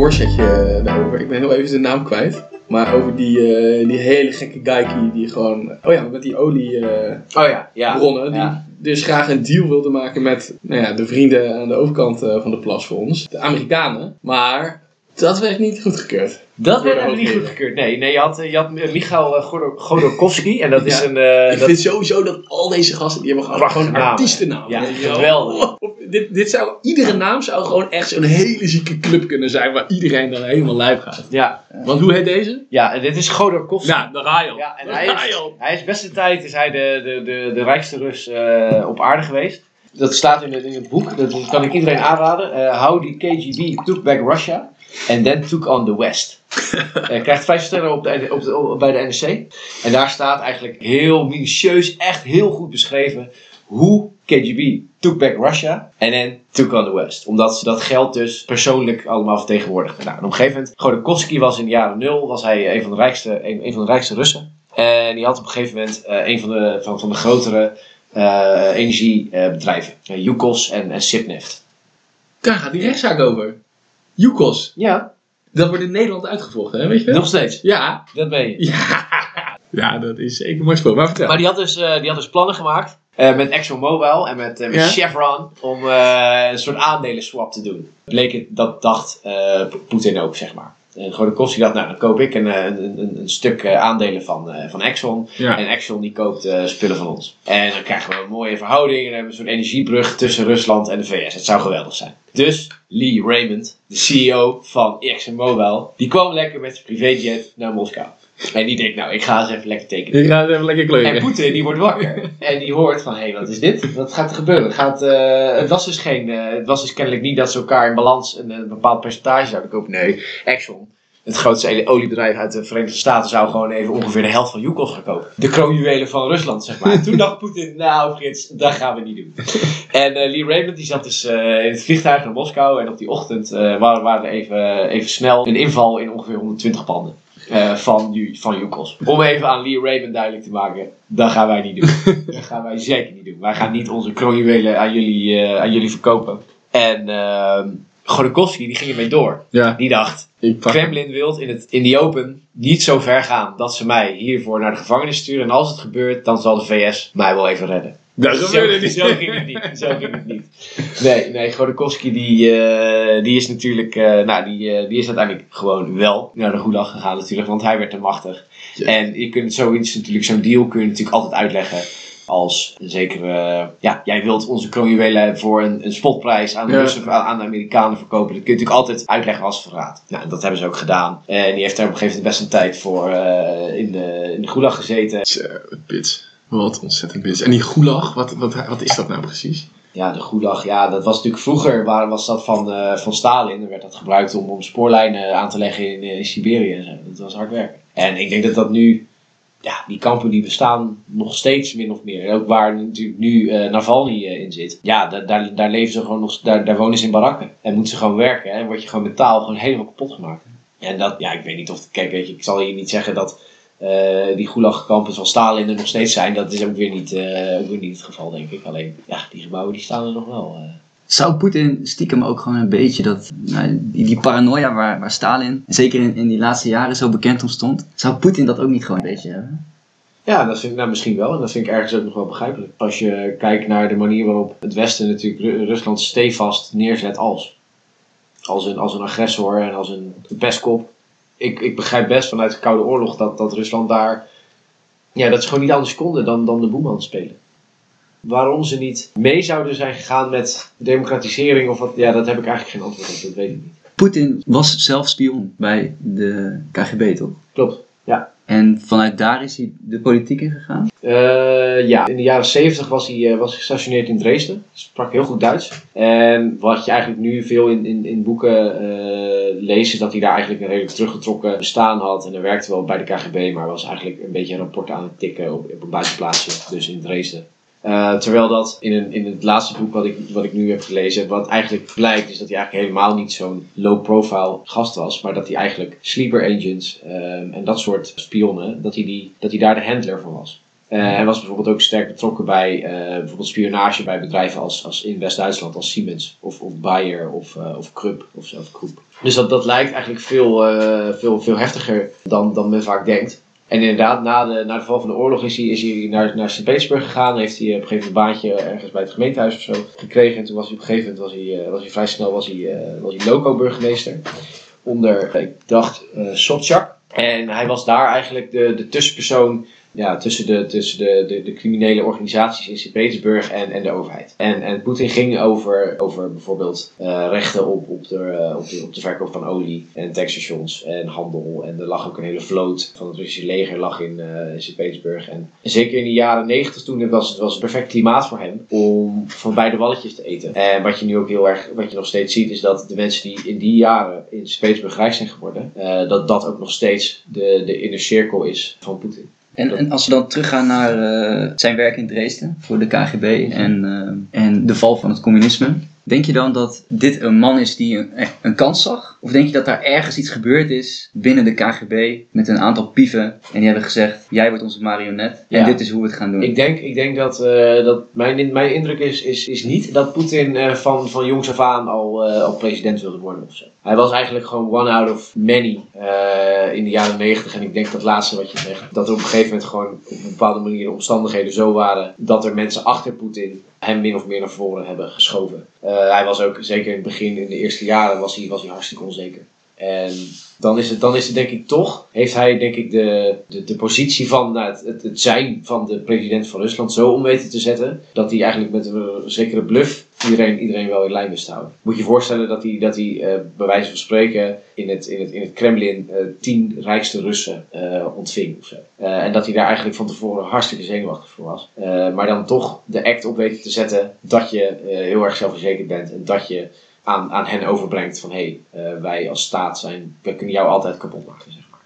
Voorzetje eh, daarover. Ik ben heel even de naam kwijt. Maar over die, eh, die hele gekke geikie die gewoon... Oh ja, met die oliebronnen. Oh ja, ja. die ja. dus graag een deal wilde maken met nou ja, de vrienden aan de overkant eh, van de plas voor ons. De Amerikanen. Maar dat werd niet goedgekeurd. Dat werd de er niet goedgekeurd. Nee, nee je had, je had eh, Michael eh, Godo- Godorkovsky. En dat is Ja. een... eh, Ik dat, vind sowieso dat al deze gasten, die hebben gewoon, gewoon artiestennaam. Ja, geweldig. Oh, dit, dit zou, iedere naam zou gewoon echt zo'n hele zieke club kunnen zijn waar iedereen dan helemaal lijp gaat. ja, Want hoe heet deze? ja, en dit is Godorkovsky. Daar ga je al. Ja, en hij is, hij is beste tijd is hij de, de, de, de rijkste Rus op aarde geweest. Dat staat in het, in het boek, dat kan ik iedereen aanraden. Eh, how the KGB took back Russia and then took on the West. Hij krijgt vijf sterren op de, op de, op- bij de NRC. En daar staat eigenlijk heel minutieus, echt heel goed beschreven hoe KGB took back Russia and then took on the West. Omdat ze dat geld dus persoonlijk allemaal vertegenwoordigden. Nou, en op een gegeven moment, Godorkovsky was in de jaren nul, was hij een van de rijkste, een, een van de rijkste Russen. En die had op een gegeven moment eh, een van de, van, van de grotere eh, energiebedrijven. Uh, Yukos en, en Sipneft. Daar gaat die rechtszaak over. Yukos. Ja, Dat wordt in Nederland uitgevochten, hè? weet je wel? nog steeds. Ja. Dat ben je. Ja. Ja, dat is zeker een mooi spel. Maar vertel. Maar die had dus, eh, die had dus plannen gemaakt eh, met ExxonMobil en met, eh, met Ja. Chevron om een soort aandelenswap te doen. Bleek het, dat dacht Poetin ook, zeg maar. En Godorkovsky dacht, nou dan koop ik een, eh, een, een, een stuk eh, aandelen van, eh, van Exxon. Ja. En Exxon die koopt spullen van ons. En dan krijgen we een mooie verhouding en hebben we een soort energiebrug tussen Rusland en de VS. Het zou geweldig zijn. Dus Lee Raymond, de CEO van ExxonMobil, die kwam lekker met zijn privéjet naar Moskou. En die denkt, nou ik ga eens even lekker tekenen. Je gaat even lekker En kleuren. Poetin die wordt wakker. En die hoort van, hé, hey, wat is dit? Wat gaat er gebeuren? Het, gaat, eh, het, was dus geen, eh, het was dus kennelijk niet dat ze elkaar in balans een, een bepaald percentage zouden kopen. Nee, Exxon, het grootste oliebedrijf uit de Verenigde Staten, zou gewoon even ongeveer de helft van Yukos gaan kopen. De kroonjuwelen van Rusland, zeg maar. En toen dacht Poetin, nou Frits, dat gaan we niet doen. En eh, Lee Raymond die zat dus in het vliegtuig naar Moskou. En op die ochtend waren, waren er even, even snel een inval in ongeveer 120 panden. Eh, van, van Yukos. Om even aan Lee Raymond duidelijk te maken, dat gaan wij niet doen. dat gaan wij zeker niet doen. Wij gaan niet onze kroonjuwelen aan jullie, eh, aan jullie verkopen. En uh, die ging ermee door. Ja, Die dacht, Kremlin wil in, het, in die open niet zo ver gaan dat ze mij hiervoor naar de gevangenis sturen. En als het gebeurt, dan zal de VS mij wel even redden. Dat gebeurde zo, niet. Zo ging het niet. Zo ging het niet. Nee, nee Godakowski die, eh, die is natuurlijk, eh, nou die, eh, die is uiteindelijk gewoon wel naar de Gulag gegaan natuurlijk, want hij werd te machtig. Ja. En je kunt zoiets natuurlijk, zo'n deal kun je natuurlijk altijd uitleggen als een zekere, ja, jij wilt onze kroonjuwelen voor een, een spotprijs aan de, Ja. Russen, aan de Amerikanen verkopen. Dat kun je natuurlijk altijd uitleggen als verraad. Nou, dat hebben ze ook gedaan. En die heeft daar op een gegeven moment best een tijd voor in, de, in de Gulag gezeten. Zo, Bits. Wat ontzettend bits. En die gulag, wat, wat, wat is dat nou precies? Ja, de Gulag, ja, dat was natuurlijk vroeger waar, was dat van, eh, van Stalin. Dan werd dat gebruikt om, om spoorlijnen aan te leggen in, eh, Siberië. Dat was hard werken. En ik denk dat dat nu, ja, die kampen die bestaan nog steeds min of meer. Ook waar natuurlijk nu eh, Navalny in zit. Ja, da- daar, daar leven ze gewoon nog, daar, daar wonen ze in barakken. En moeten ze gewoon werken. En word je gewoon mentaal gewoon helemaal kapot gemaakt. En dat, ja, ik weet niet of, kijk, weet je, ik zal hier niet zeggen dat eh, die Gulag-kampen van Stalin er nog steeds zijn. Dat is ook weer niet, eh, ook weer niet het geval, denk ik. Alleen, ja, die gebouwen die staan er nog wel. eh. Zou Poetin stiekem ook gewoon een beetje dat, nou, die, die paranoia waar, waar Stalin, zeker in, in die laatste jaren, zo bekend om stond, zou Poetin dat ook niet gewoon een beetje hebben? Ja, dat vind ik nou misschien wel. En dat vind ik ergens ook nog wel begrijpelijk. Als je kijkt naar de manier waarop het Westen natuurlijk Ru- Rusland stevast neerzet als. Als een, als een agressor en als een pestkop. Ik, ik begrijp best vanuit de Koude Oorlog dat, dat Rusland daar... Ja, dat ze gewoon niet anders konden dan, dan de boeman spelen. Waarom ze niet mee zouden zijn gegaan met democratisering of wat... Ja, dat heb ik eigenlijk geen antwoord op. Dat weet ik niet. Poetin was zelf spion bij de KGB, toch? Klopt. En vanuit daar is hij de politiek in gegaan? Eh, ja, in de jaren 70 was hij, eh, was gestationeerd in Dresden. Sprak heel goed Duits. En wat je eigenlijk nu veel in, in, in boeken eh, is dat hij daar eigenlijk een redelijk teruggetrokken bestaan had. En hij werkte wel bij de KGB, maar was eigenlijk een beetje een rapport aan het tikken op, op een buitenplaatsje, dus in Dresden. Eh, terwijl dat in, een, in het laatste boek wat ik, wat ik nu heb gelezen, wat eigenlijk blijkt, is dat hij eigenlijk helemaal niet zo'n low-profile gast was, maar dat hij eigenlijk sleeper agents ehm, en dat soort spionnen, dat hij, die, dat hij daar de handler van was. Eh, hij was bijvoorbeeld ook sterk betrokken bij eh, bijvoorbeeld spionage bij bedrijven als, als in West-Duitsland, als Siemens of, of Bayer of, eh of Krupp of zelf Krupp. Dus dat, dat lijkt eigenlijk veel, veel, veel heftiger dan, dan men vaak denkt. En inderdaad, na de, na de val van de oorlog is hij, is hij naar, naar Sint-Petersburg gegaan. Heeft hij op een gegeven moment een baantje ergens bij het gemeentehuis of zo gekregen. En toen was hij op een gegeven moment was hij, was hij vrij snel was hij, was hij loco-burgemeester. Onder, ik dacht, eh Sobchak. En hij was daar eigenlijk de, de tussenpersoon ja, tussen, de, tussen de, de, de criminele organisaties in Sint-Petersburg en, en de overheid. En, en Poetin ging over, over bijvoorbeeld eh, rechten op, op, de, eh, op, de, op de verkoop van olie en tankstations en handel. En er lag ook een hele vloot van het Russische leger lag in, eh, in Sint-Petersburg. En zeker in de jaren negentig toen was het was het perfect klimaat voor hem om van beide walletjes te eten. En wat je nu ook heel erg, wat je nog steeds ziet, is dat de mensen die in die jaren in Sint-Petersburg rijk zijn geworden, dat dat ook nog steeds de, de inner cirkel is van Poetin. En, en als we dan teruggaan naar eh, zijn werk in Dresden voor de KGB en, eh, en de val van het communisme. Denk je dan dat dit een man is die een, een kans zag? Of denk je dat daar ergens iets gebeurd is binnen de KGB met een aantal pieven en die hebben gezegd, jij wordt onze marionet en dit is hoe we het gaan doen? Ik denk, ik denk dat, eh, dat mijn, mijn indruk is, is, is niet dat Poetin eh, van, van jongs af aan al, eh, al president wilde worden of zo. Hij was eigenlijk gewoon one out of many in de jaren negentig. En ik denk dat laatste wat je zegt, dat er op een gegeven moment gewoon op een bepaalde manier de omstandigheden zo waren dat er mensen achter Poetin hem min of meer naar voren hebben geschoven. Hij was ook, zeker in het begin, in de eerste jaren, was hij, was hij hartstikke En dan is het, dan is het denk ik toch, heeft hij denk ik de, de, de positie van nou, het, het, zijn van de president van Rusland zo om weten te zetten, dat hij eigenlijk met een zekere bluff iedereen, iedereen wel in lijn wist te houden. Moet je je voorstellen dat hij, dat hij eh, bij wijze van spreken in het, in het, in het Kremlin eh, tien rijkste Russen eh, ontving of zo. En dat hij daar eigenlijk van tevoren hartstikke zenuwachtig voor was. Maar dan toch de act op weten te zetten dat je heel erg zelfverzekerd bent en dat je aan, aan hen overbrengt van hé, hey, eh, wij als staat zijn, we kunnen jou altijd kapot maken, zeg maar.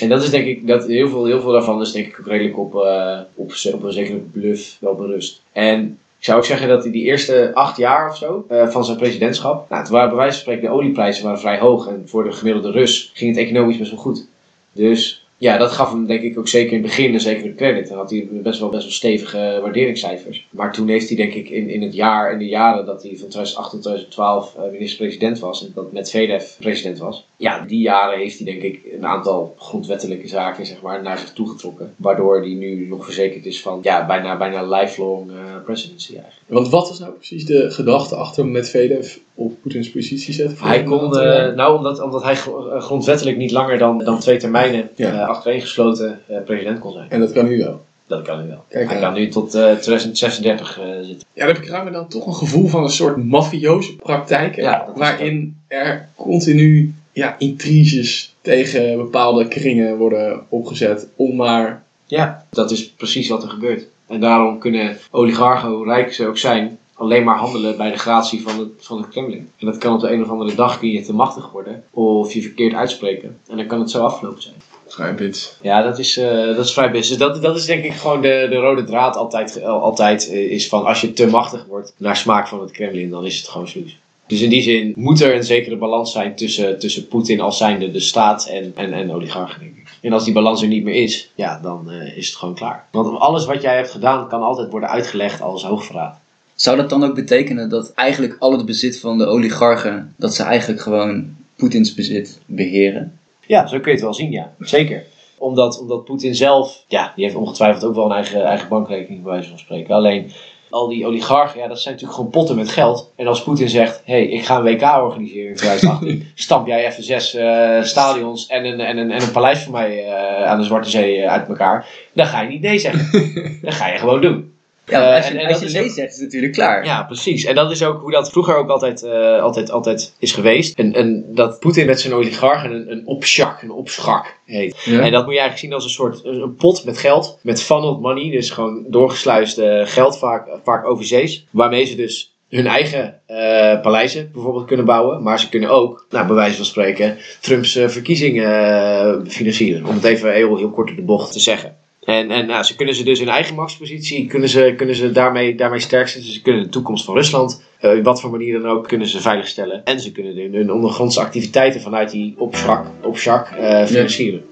En dat is denk ik, dat heel veel, heel veel daarvan is denk ik redelijk op, eh, op, op een zekere bluff wel berust. En ik zou ook zeggen dat hij die eerste acht jaar of zo eh, van zijn presidentschap, nou, het waren bij wijze van spreken de olieprijzen waren vrij hoog en voor de gemiddelde Rus ging het economisch best wel goed. Dus Ja, dat gaf hem denk ik ook zeker in het begin een zekere credit. Dan had hij best wel, best wel stevige waarderingscijfers. Maar toen heeft hij denk ik in, in het jaar en de jaren dat hij van 2008 tot 2012 eh, minister-president was. En dat Medvedev president was. Ja, die jaren heeft hij denk ik een aantal grondwettelijke zaken zeg maar, naar zich toegetrokken. Waardoor hij nu nog verzekerd is van ja, bijna, bijna lifelong eh, presidency eigenlijk. Want wat was nou precies de gedachte achter Medvedev op Poetins positie zetten? Hij kon, eh, nou omdat, omdat hij gro- grondwettelijk niet langer dan, dan twee termijnen Ja. Achtereengesloten eh, president kon zijn. En dat kan nu wel. Dat kan hij wel. Kijk hij kan nu tot eh 2036 eh, zitten. Ja, dan krijg je dan toch een gevoel van een soort mafioze praktijk. hè, Ja, dat is waarin er continu ja, intriges tegen bepaalde kringen worden opgezet om maar... Ja, dat is precies wat er gebeurt. En daarom kunnen oligarchen, hoe rijk ze ook zijn, alleen maar handelen bij de gratie van het, van het Kremlin. En dat kan op de een of andere dag kun je te machtig worden of je verkeerd uitspreken. En dan kan het zo afgelopen zijn. Vrijbits. Ja, dat is, eh, dat is vrij. Dus dat, dat is denk ik gewoon de, de rode draad altijd, ge- altijd eh, is van als je te machtig wordt naar smaak van het Kremlin, dan is het gewoon sloes. Dus in die zin moet er een zekere balans zijn tussen, tussen Poetin als zijnde de staat en, en, en oligarchen, denk ik. En als die balans er niet meer is, ja, dan eh, is het gewoon klaar. Want alles wat jij hebt gedaan kan altijd worden uitgelegd als hoogverraad. Zou dat dan ook betekenen dat eigenlijk al het bezit van de oligarchen, dat ze eigenlijk gewoon Poetins bezit beheren? Ja, zo kun je het wel zien, ja. Zeker. Omdat, omdat Poetin zelf, ja, die heeft ongetwijfeld ook wel een eigen, eigen bankrekening, bij wijze van spreken. Alleen, al die oligarchen, ja, dat zijn natuurlijk gewoon potten met geld. En als Poetin zegt, hé, hey, ik ga een WK organiseren in 2018. stamp jij even zes eh, stadions en een, en, een, en een paleis voor mij eh, aan de Zwarte Zee eh, uit elkaar. Dan ga je niet nee zeggen. dan ga je gewoon doen. Ja, Eh, als je, en- en als dat je zegt, is het natuurlijk klaar. Ja, precies. En dat is ook hoe dat vroeger ook altijd, eh, altijd, altijd is geweest. En, en dat Poetin met zijn oligarchen een, een opschak, een opschak heet. Ja. En dat moet je eigenlijk zien als een soort een pot met geld. Met funneled money, dus gewoon doorgesluist eh, geld, vaak, vaak overzees. Waarmee ze dus hun eigen eh, paleizen bijvoorbeeld kunnen bouwen. Maar ze kunnen ook, nou, bij wijze van spreken, Trumps verkiezingen financieren. Om het even heel, heel kort in de bocht te zeggen. En, en nou, ze kunnen ze dus hun eigen machtspositie, kunnen ze, kunnen ze daarmee, daarmee sterk zetten. Ze kunnen de toekomst van Rusland, in wat voor manier dan ook, kunnen ze veiligstellen. En ze kunnen hun, hun ondergrondse activiteiten vanuit die opschak, opschak eh, financieren.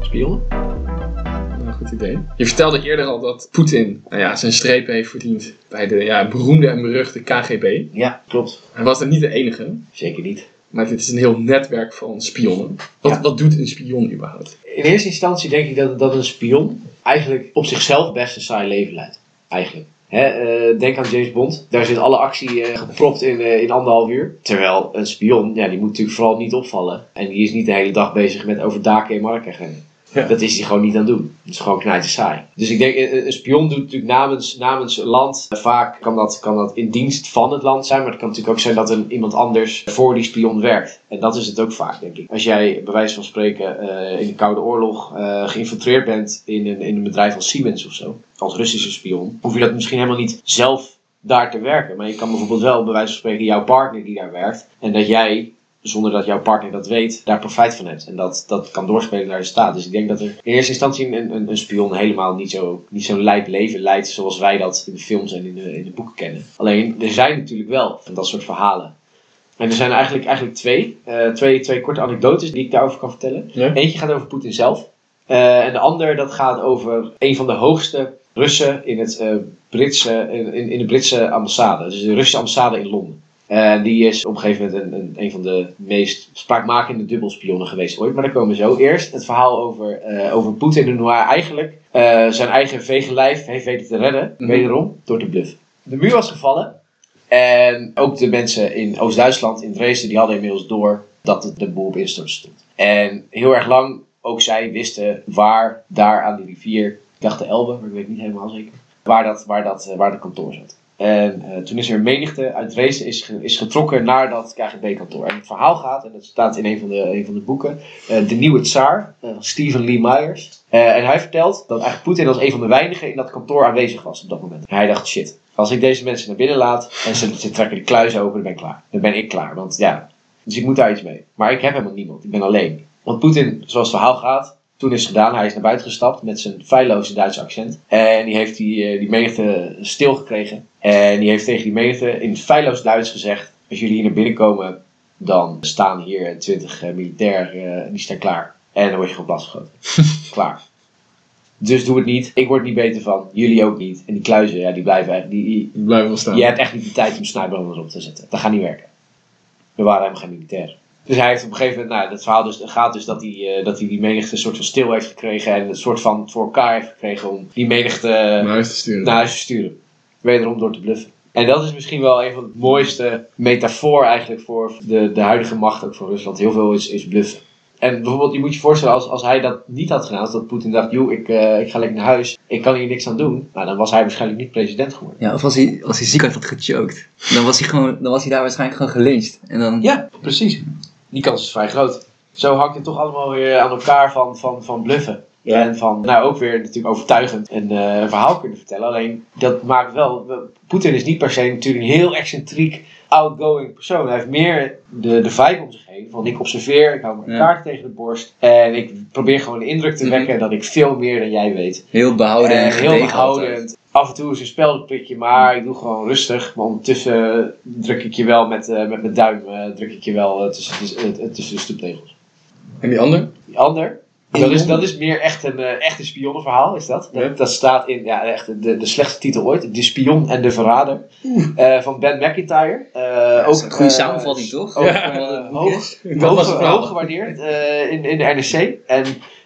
Spionnen? Goed idee. Je vertelde eerder al dat Poetin nou ja, zijn strepen heeft verdiend bij de ja, beroemde en beruchte KGB. Ja, klopt. Hij was er niet de enige, Zeker niet. maar dit is een heel netwerk van spionnen. Wat, Ja. wat doet een spion überhaupt? In eerste instantie denk ik dat, dat een spion eigenlijk op zichzelf best een saai leven leidt. Eigenlijk. Eh, denk aan James Bond. Daar zit alle actie eh, gepropt in, eh, in anderhalf uur. Terwijl een spion, ja, die moet natuurlijk vooral niet opvallen. En die is niet de hele dag bezig met over daken en marken rennen. Ja. Dat is hij gewoon niet aan het doen. Het is gewoon knijten saai. Dus ik denk, een een spion doet natuurlijk namens, namens een land. Vaak kan dat, kan dat in dienst van het land zijn. Maar het kan natuurlijk ook zijn dat een, iemand anders voor die spion werkt. En dat is het ook vaak, denk ik. Als jij, bij wijze van spreken, eh, in de Koude Oorlog eh, geïnfiltreerd bent in een, in een bedrijf als Siemens of zo. Als Russische spion. Hoef je dat misschien helemaal niet zelf daar te werken. Maar je kan bijvoorbeeld wel, bij wijze van spreken, jouw partner die daar werkt. En dat jij zonder dat jouw partner dat weet, daar profijt van hebt. En dat, dat kan doorspelen naar de staat. Dus ik denk dat er in eerste instantie een, een, een spion helemaal niet zo- niet zo'n lijp leven leidt zoals wij dat in de films en in de, in de boeken kennen. Alleen, er zijn natuurlijk wel van dat soort verhalen. En er zijn eigenlijk, eigenlijk twee, eh, twee, twee korte anekdotes die ik daarover kan vertellen. Ja. Eentje gaat over Poetin zelf. Eh, en de ander dat gaat over een van de hoogste Russen in, het, eh, Britse, in- in de Britse ambassade. Dus de Russische ambassade in Londen. En die is op een gegeven moment een, een, een van de meest spraakmakende dubbelspionnen geweest ooit. Maar daar komen we zo. Eerst het verhaal over, eh, over Poetin en hoe hij eigenlijk eh, zijn eigen vege lijf heeft weten te redden. Mhm. Wederom door te bluffen. De muur was gevallen. En ook de mensen in Oost-Duitsland, in Dresden, die hadden inmiddels door dat het de boel op instorten stond. En heel erg lang, ook zij wisten waar daar aan die rivier, ik dacht de Elbe, maar ik weet niet helemaal zeker, waar dat, waar dat, waar dat kantoor zat. En eh, toen is er een menigte uit Dresden is, is getrokken naar dat KGB-kantoor. En het verhaal gaat, en dat staat in een van de, een van de boeken, eh, De Nieuwe Tsaar, eh, van Stephen Lee Myers. En hij vertelt dat eigenlijk Poetin als een van de weinigen in dat kantoor aanwezig was op dat moment. En hij dacht, shit, als ik deze mensen naar binnen laat en ze, ze trekken de kluis open, dan ben ik klaar. Dan ben ik klaar, want ja, dus ik moet daar iets mee. Maar ik heb helemaal niemand, ik ben alleen. Want Poetin, zoals het verhaal gaat, Toen is het gedaan, hij is naar buiten gestapt met zijn feilloze Duitse accent. En die heeft die, eh, die menigte stilgekregen. En die heeft tegen die menigte in feilloos Duits gezegd: Als jullie hier naar binnen komen, dan staan hier 20 uh, militairen, die staan klaar. En dan word je gewoon plasgeschoten. klaar. Dus doe het niet. Ik word niet beter van. Jullie ook niet. En die kluizen, ja, die blijven. Die, blijf wel staan. je hebt echt niet de tijd om snijbranders op te zetten. Dat gaat niet werken. We waren helemaal geen militair. Dus hij heeft op een gegeven moment, nou, dat verhaal dus, gaat dus dat hij, eh, dat hij die menigte een soort van stil heeft gekregen en een soort van voor elkaar heeft gekregen om die menigte Naar huis te sturen. naar huis te sturen. Wederom door te bluffen. En dat is misschien wel een van de mooiste metafoor eigenlijk voor de, de huidige macht ook voor Rusland. Heel veel is, is bluffen. En bijvoorbeeld, je moet je voorstellen, als, als hij dat niet had gedaan, als dat Poetin dacht, joh, ik, eh, ik ga lekker naar huis, ik kan hier niks aan doen, nou, dan was hij waarschijnlijk niet president geworden. Ja, of als hij, als hij ziek had gechoked. Dan was hij, gewoon, dan was hij daar waarschijnlijk gewoon gelyncht. En dan... Ja, precies. Die kans is vrij groot. Zo hangt het toch allemaal weer aan elkaar van, van, van bluffen. En van, nou ook weer natuurlijk overtuigend een eh, verhaal kunnen vertellen. Alleen, dat maakt wel... we- Poetin is niet per se natuurlijk een heel excentriek, outgoing persoon. Hij heeft meer de, de vibe om zich heen. Van, ik observeer, ik hou mijn Ja. kaart tegen de borst. En ik probeer gewoon de indruk te Mhm. wekken dat ik veel meer dan jij weet. Heel behouden en En heel behoudend. Af en toe is een speldenprikje, maar ik doe gewoon rustig. Maar ondertussen druk ik je wel met, eh, met mijn duim eh, druk ik je wel eh, tussen, de, tussen de stoeptegels. En die ander? Die ander, dat is, dat is meer echt een, eh, echt een spionnenverhaal, is dat? Dat, Ja. dat staat in ja, echt de, de slechtste titel ooit. De spion en de verrader. Eh, van Ben McIntyre. Eh, Dat is een goede samenvatting, toch? Ook, Ja. hoog, gewaardeerd eh, in, in de NRC. En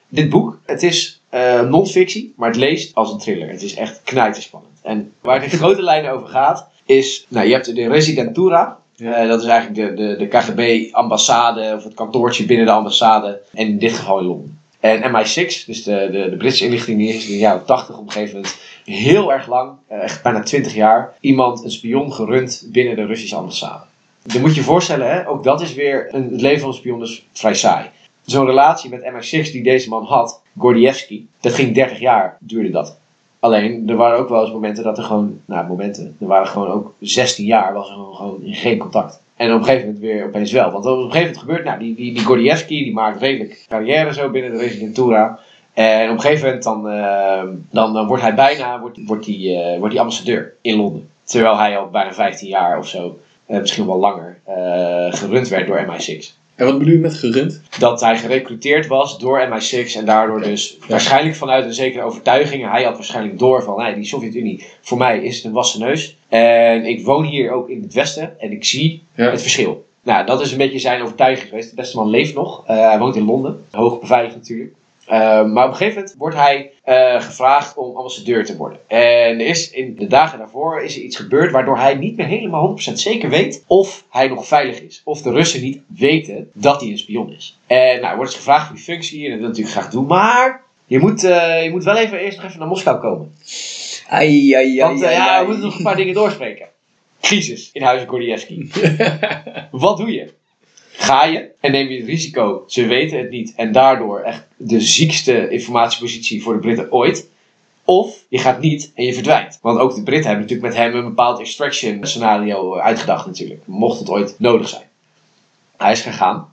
dit boek, het is eh non-fictie, maar het leest als een thriller. Het is echt knijterspannend. En waar het in grote lijnen over gaat, is, nou, je hebt de Residentura. Eh, dat is eigenlijk de, de, de KGB-ambassade of het kantoortje binnen de ambassade. En in dit geval in Londen. En MI6, dus de, de, de Britse inlichtingendienst in de jaren 80 op een gegeven moment, heel erg lang, eh, echt bijna 20 jaar, iemand, een spion gerund binnen de Russische ambassade. Dan moet je je voorstellen, hè, ook dat is weer, een, het leven van een spion is vrij saai. Zo'n relatie met MI6 die deze man had, Gordievsky, dat ging 30 jaar, duurde dat. Alleen, er waren ook wel eens momenten dat er gewoon, nou momenten, er waren gewoon ook 16 jaar, was er gewoon, geen contact. En op een gegeven moment weer opeens wel. Want op een gegeven moment gebeurt, nou, die, die, die die maakt redelijk carrière zo binnen de Residentura. En op een gegeven moment dan, eh, dan, dan wordt hij bijna wordt, wordt die, eh, wordt die ambassadeur in Londen. Terwijl hij al bijna 15 jaar of zo, eh, misschien wel langer, eh, gerund werd door MI6 En wat bedoel je met gerund? dat hij gerecruiteerd was door MI6 en daardoor dus waarschijnlijk vanuit een zekere overtuiging. Hij had waarschijnlijk door van hey, die Sovjet-Unie, voor mij is het een wassen neus. En ik woon hier ook in het Westen en ik zie Ja. het verschil. Nou, dat is een beetje zijn overtuiging geweest. De beste man leeft nog. Eh, hij woont in Londen, hoog beveiligd natuurlijk. Eh, maar op een gegeven moment wordt hij eh, gevraagd om ambassadeur te worden. En er is in de dagen daarvoor is er iets gebeurd waardoor hij niet meer helemaal 100% zeker weet of hij nog veilig is. Of de Russen niet weten dat hij een spion is. En nou, wordt dus gevraagd voor die functie en dat wil natuurlijk graag doen. Maar je moet, eh, je moet wel even eerst nog even naar Moskou komen. Ai, ai, ai, Want eh, ja, we moeten nog een paar dingen doorspreken. Crisis in huizen Gordievsky. Wat doe je? Ga je en neem je het risico, ze weten het niet en daardoor echt de ziekste informatiepositie voor de Britten ooit. Of je gaat niet en je verdwijnt. Want ook de Britten hebben natuurlijk met hem een bepaald extraction scenario uitgedacht natuurlijk. Mocht het ooit nodig zijn. Hij is gegaan.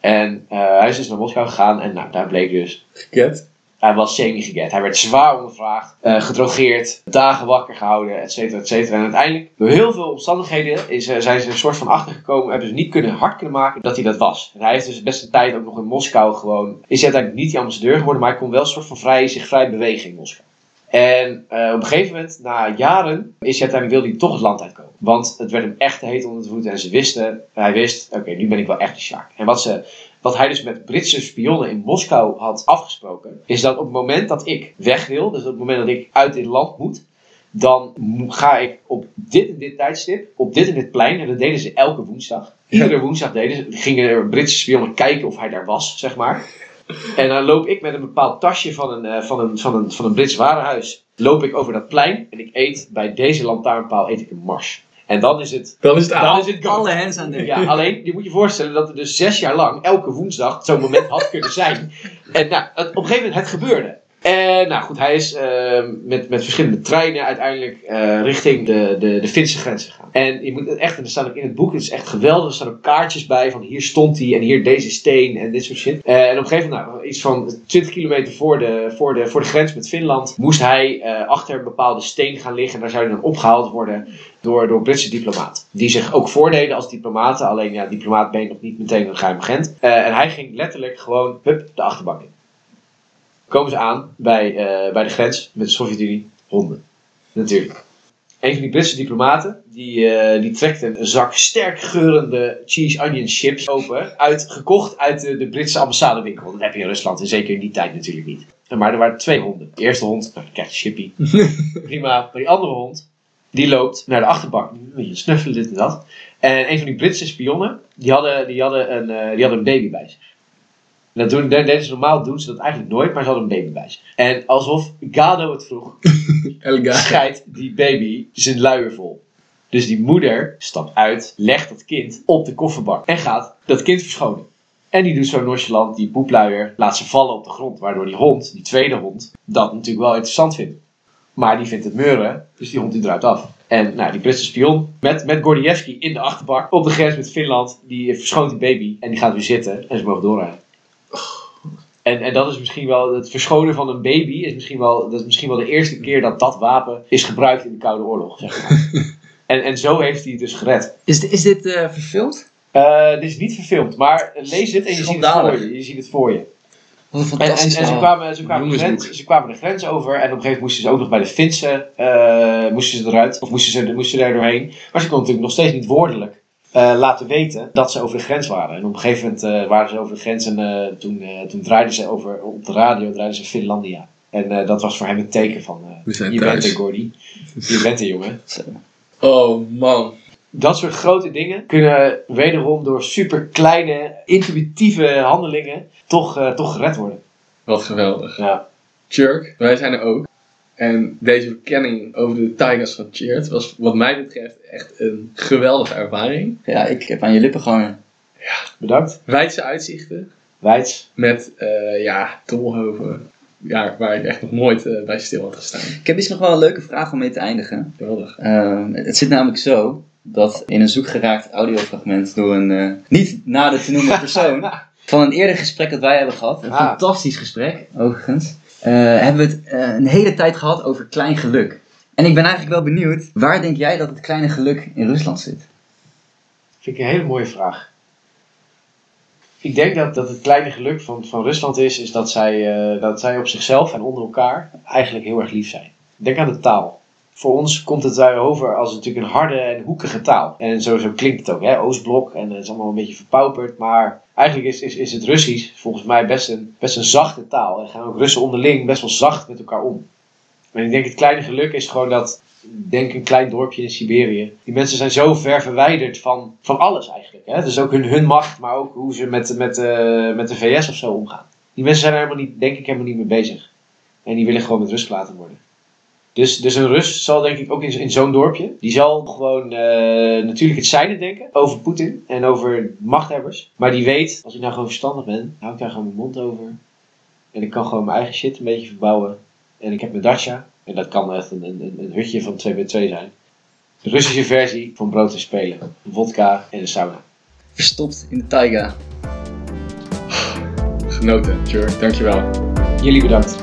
En eh, hij is dus naar Moskou gegaan en nou, daar bleek dus Get. Hij was semi-geget. Hij werd zwaar ondervraagd, eh, gedrogeerd, dagen wakker gehouden, et cetera, et cetera. En uiteindelijk, door heel veel omstandigheden, is, eh, zijn ze een soort van achtergekomen. Hebben ze niet kunnen, hard kunnen maken dat hij dat was. En hij heeft dus best een tijd ook nog in Moskou gewoon... Is uiteindelijk niet die ambassadeur geworden, maar hij kon wel een soort van vrij, zich vrij bewegen in Moskou. En eh, op een gegeven moment, na jaren, is hij uiteindelijk, wilde hij toch het land uitkomen. Want het werd hem echt heet onder de voeten. En ze wisten, hij wist, oké, nu ben ik wel echt de Sjaak. En wat, ze, wat hij dus met Britse spionnen in Moskou had afgesproken, is dat op het moment dat ik weg wil, dus op het moment dat ik uit dit land moet, dan ga ik op dit en dit tijdstip, op dit en dit plein, en dat deden ze elke woensdag. Iedere woensdag deden ze, gingen er Britse spionnen kijken of hij daar was, zeg maar. En dan loop ik met een bepaald tasje van een, eh, van een, van een, van een Brits warenhuis, loop ik over dat plein en ik eet bij deze lantaarnpaal eet ik een mars. En dan is het, Dan is het dan aan. is het. Alle hands aan dek. Ja, alleen, je moet je voorstellen dat er dus zes jaar lang, elke woensdag, zo'n moment had kunnen zijn. En nou, het, op een gegeven moment, het gebeurde. En nou goed, hij is eh, met, met verschillende treinen uiteindelijk eh, richting de, de, de Finse grens gegaan. En je moet echt, en er staat ook in het boek, het is echt geweldig, er staan ook kaartjes bij van hier stond hij en hier deze steen en dit soort shit. Eh, en op een gegeven moment, nou, iets van 20 kilometer voor de, voor de, voor de grens met Finland, moest hij eh, achter een bepaalde steen gaan liggen. En daar zou hij dan opgehaald worden door, door Britse diplomaten. Die zich ook voordeden als diplomaten, alleen ja, diplomaat ben je nog niet meteen een geheim agent. En hij ging letterlijk gewoon, hup, de achterbank in. Komen ze aan bij, eh, bij de grens met de Sovjet-Unie, honden. Natuurlijk. Een van die Britse diplomaten, die, eh, die trekt een zak sterk geurende cheese onion chips open. Uit, gekocht uit de, de Britse ambassadewinkel. Dat heb je in Rusland, en zeker in die tijd natuurlijk niet. Maar er waren twee honden. De eerste hond, nou, je chippy. Prima. Maar die andere hond, die loopt naar de achterbank. Een beetje snuffelen, dit en dat. En een van die Britse spionnen, die hadden, die hadden, een, eh, die hadden een baby bij zich. En dat doen, dat deden ze normaal doen ze dat eigenlijk nooit, maar ze hadden een baby bij zich. En alsof Gado het vroeg, scheidt die baby zijn luier vol. Dus die moeder stapt uit, legt dat kind op de kofferbak en gaat dat kind verschonen. En die doet zo nonchalant die poepluier, laat ze vallen op de grond. Waardoor die hond, die tweede hond, dat natuurlijk wel interessant vindt. Maar die vindt het meuren, dus die hond die draait af. En nou, die Britse spion met, met Gordievski in de achterbak op de grens met Finland, die verschoont die baby en die gaat weer zitten en ze mogen doorrijden. En, en dat is misschien wel, het verschonen van een baby is misschien wel, dat is misschien wel de eerste keer dat dat wapen is gebruikt in de Koude Oorlog. Zeg maar. en, en zo heeft hij het dus gered. Is, is dit eh, verfilmd? Eh, dit is niet verfilmd, maar lees het en je ziet het voor je. Je ziet het voor je. Wat een En, en, ze, kwamen, ze, kwamen de grens, ze kwamen de grens over en op een gegeven moment moesten ze ook nog bij de Finse eh, moesten ze eruit. Of moesten ze, moesten ze daar doorheen. Maar ze konden natuurlijk nog steeds niet woordelijk eh, laten weten dat ze over de grens waren. En op een gegeven moment eh, waren ze over de grens en eh, toen, eh, toen draaiden ze over, op de radio draaiden ze Finlandia. En eh, dat was voor hem een teken van, eh, We zijn je bent er Gordy. Je bent er jongen. Oh man. Dat soort grote dingen kunnen wederom door super kleine, intuïtieve handelingen toch, eh, toch gered worden. Wat geweldig. Ja. Chirk, wij zijn er ook. En deze verkenning over de Tigers van Cheert was wat mij betreft echt een geweldige ervaring. Ja, ik heb aan je lippen gehangen. Bedankt. Wijdse uitzichten Wijts. met, eh, ja, Tolhoven. Ja, waar ik echt nog nooit eh, bij stil had gestaan. Ik heb misschien nog wel een leuke vraag om mee te eindigen. Geweldig. Ehm, het zit namelijk zo dat in een zoekgeraakt audiofragment door een eh, niet nader te noemen persoon van een eerder gesprek dat wij hebben gehad, een Ah. fantastisch gesprek overigens, hebben we het eh, een hele tijd gehad over klein geluk. En ik ben eigenlijk wel benieuwd, waar denk jij dat het kleine geluk in Rusland zit? Vind ik een hele mooie vraag. Ik denk dat, dat het kleine geluk van, van Rusland is, is dat zij, eh, dat zij op zichzelf en onder elkaar eigenlijk heel erg lief zijn. Denk aan de taal. Voor ons komt het daar over als natuurlijk een harde en hoekige taal. En zo, zo klinkt het ook, hè? Oostblok. En het is allemaal een beetje verpauperd. Maar eigenlijk is, is, is het Russisch volgens mij best een, best een zachte taal. En gaan ook Russen onderling best wel zacht met elkaar om. En ik denk het kleine geluk is gewoon dat denk een klein dorpje in Siberië. Die mensen zijn zo ver verwijderd van, van alles eigenlijk. Hè? Dus ook hun, hun macht, maar ook hoe ze met, met, eh, met de VS of zo omgaan. Die mensen zijn er helemaal niet, denk ik, helemaal niet mee bezig. En die willen gewoon met rust gelaten worden. Dus, dus een Rus zal denk ik ook in, in zo'n dorpje, die zal gewoon eh, natuurlijk het zijne denken over Poetin en over machthebbers. Maar die weet, als ik nou gewoon verstandig ben, hou ik daar gewoon mijn mond over. En ik kan gewoon mijn eigen shit een beetje verbouwen. En ik heb mijn dacha. En dat kan echt een, een, een hutje van 2 bij 2 zijn. De Russische versie van brood en spelen. Vodka en een sauna. Verstopt in de taiga. Genoten, Chirk. Dankjewel. Jullie bedankt.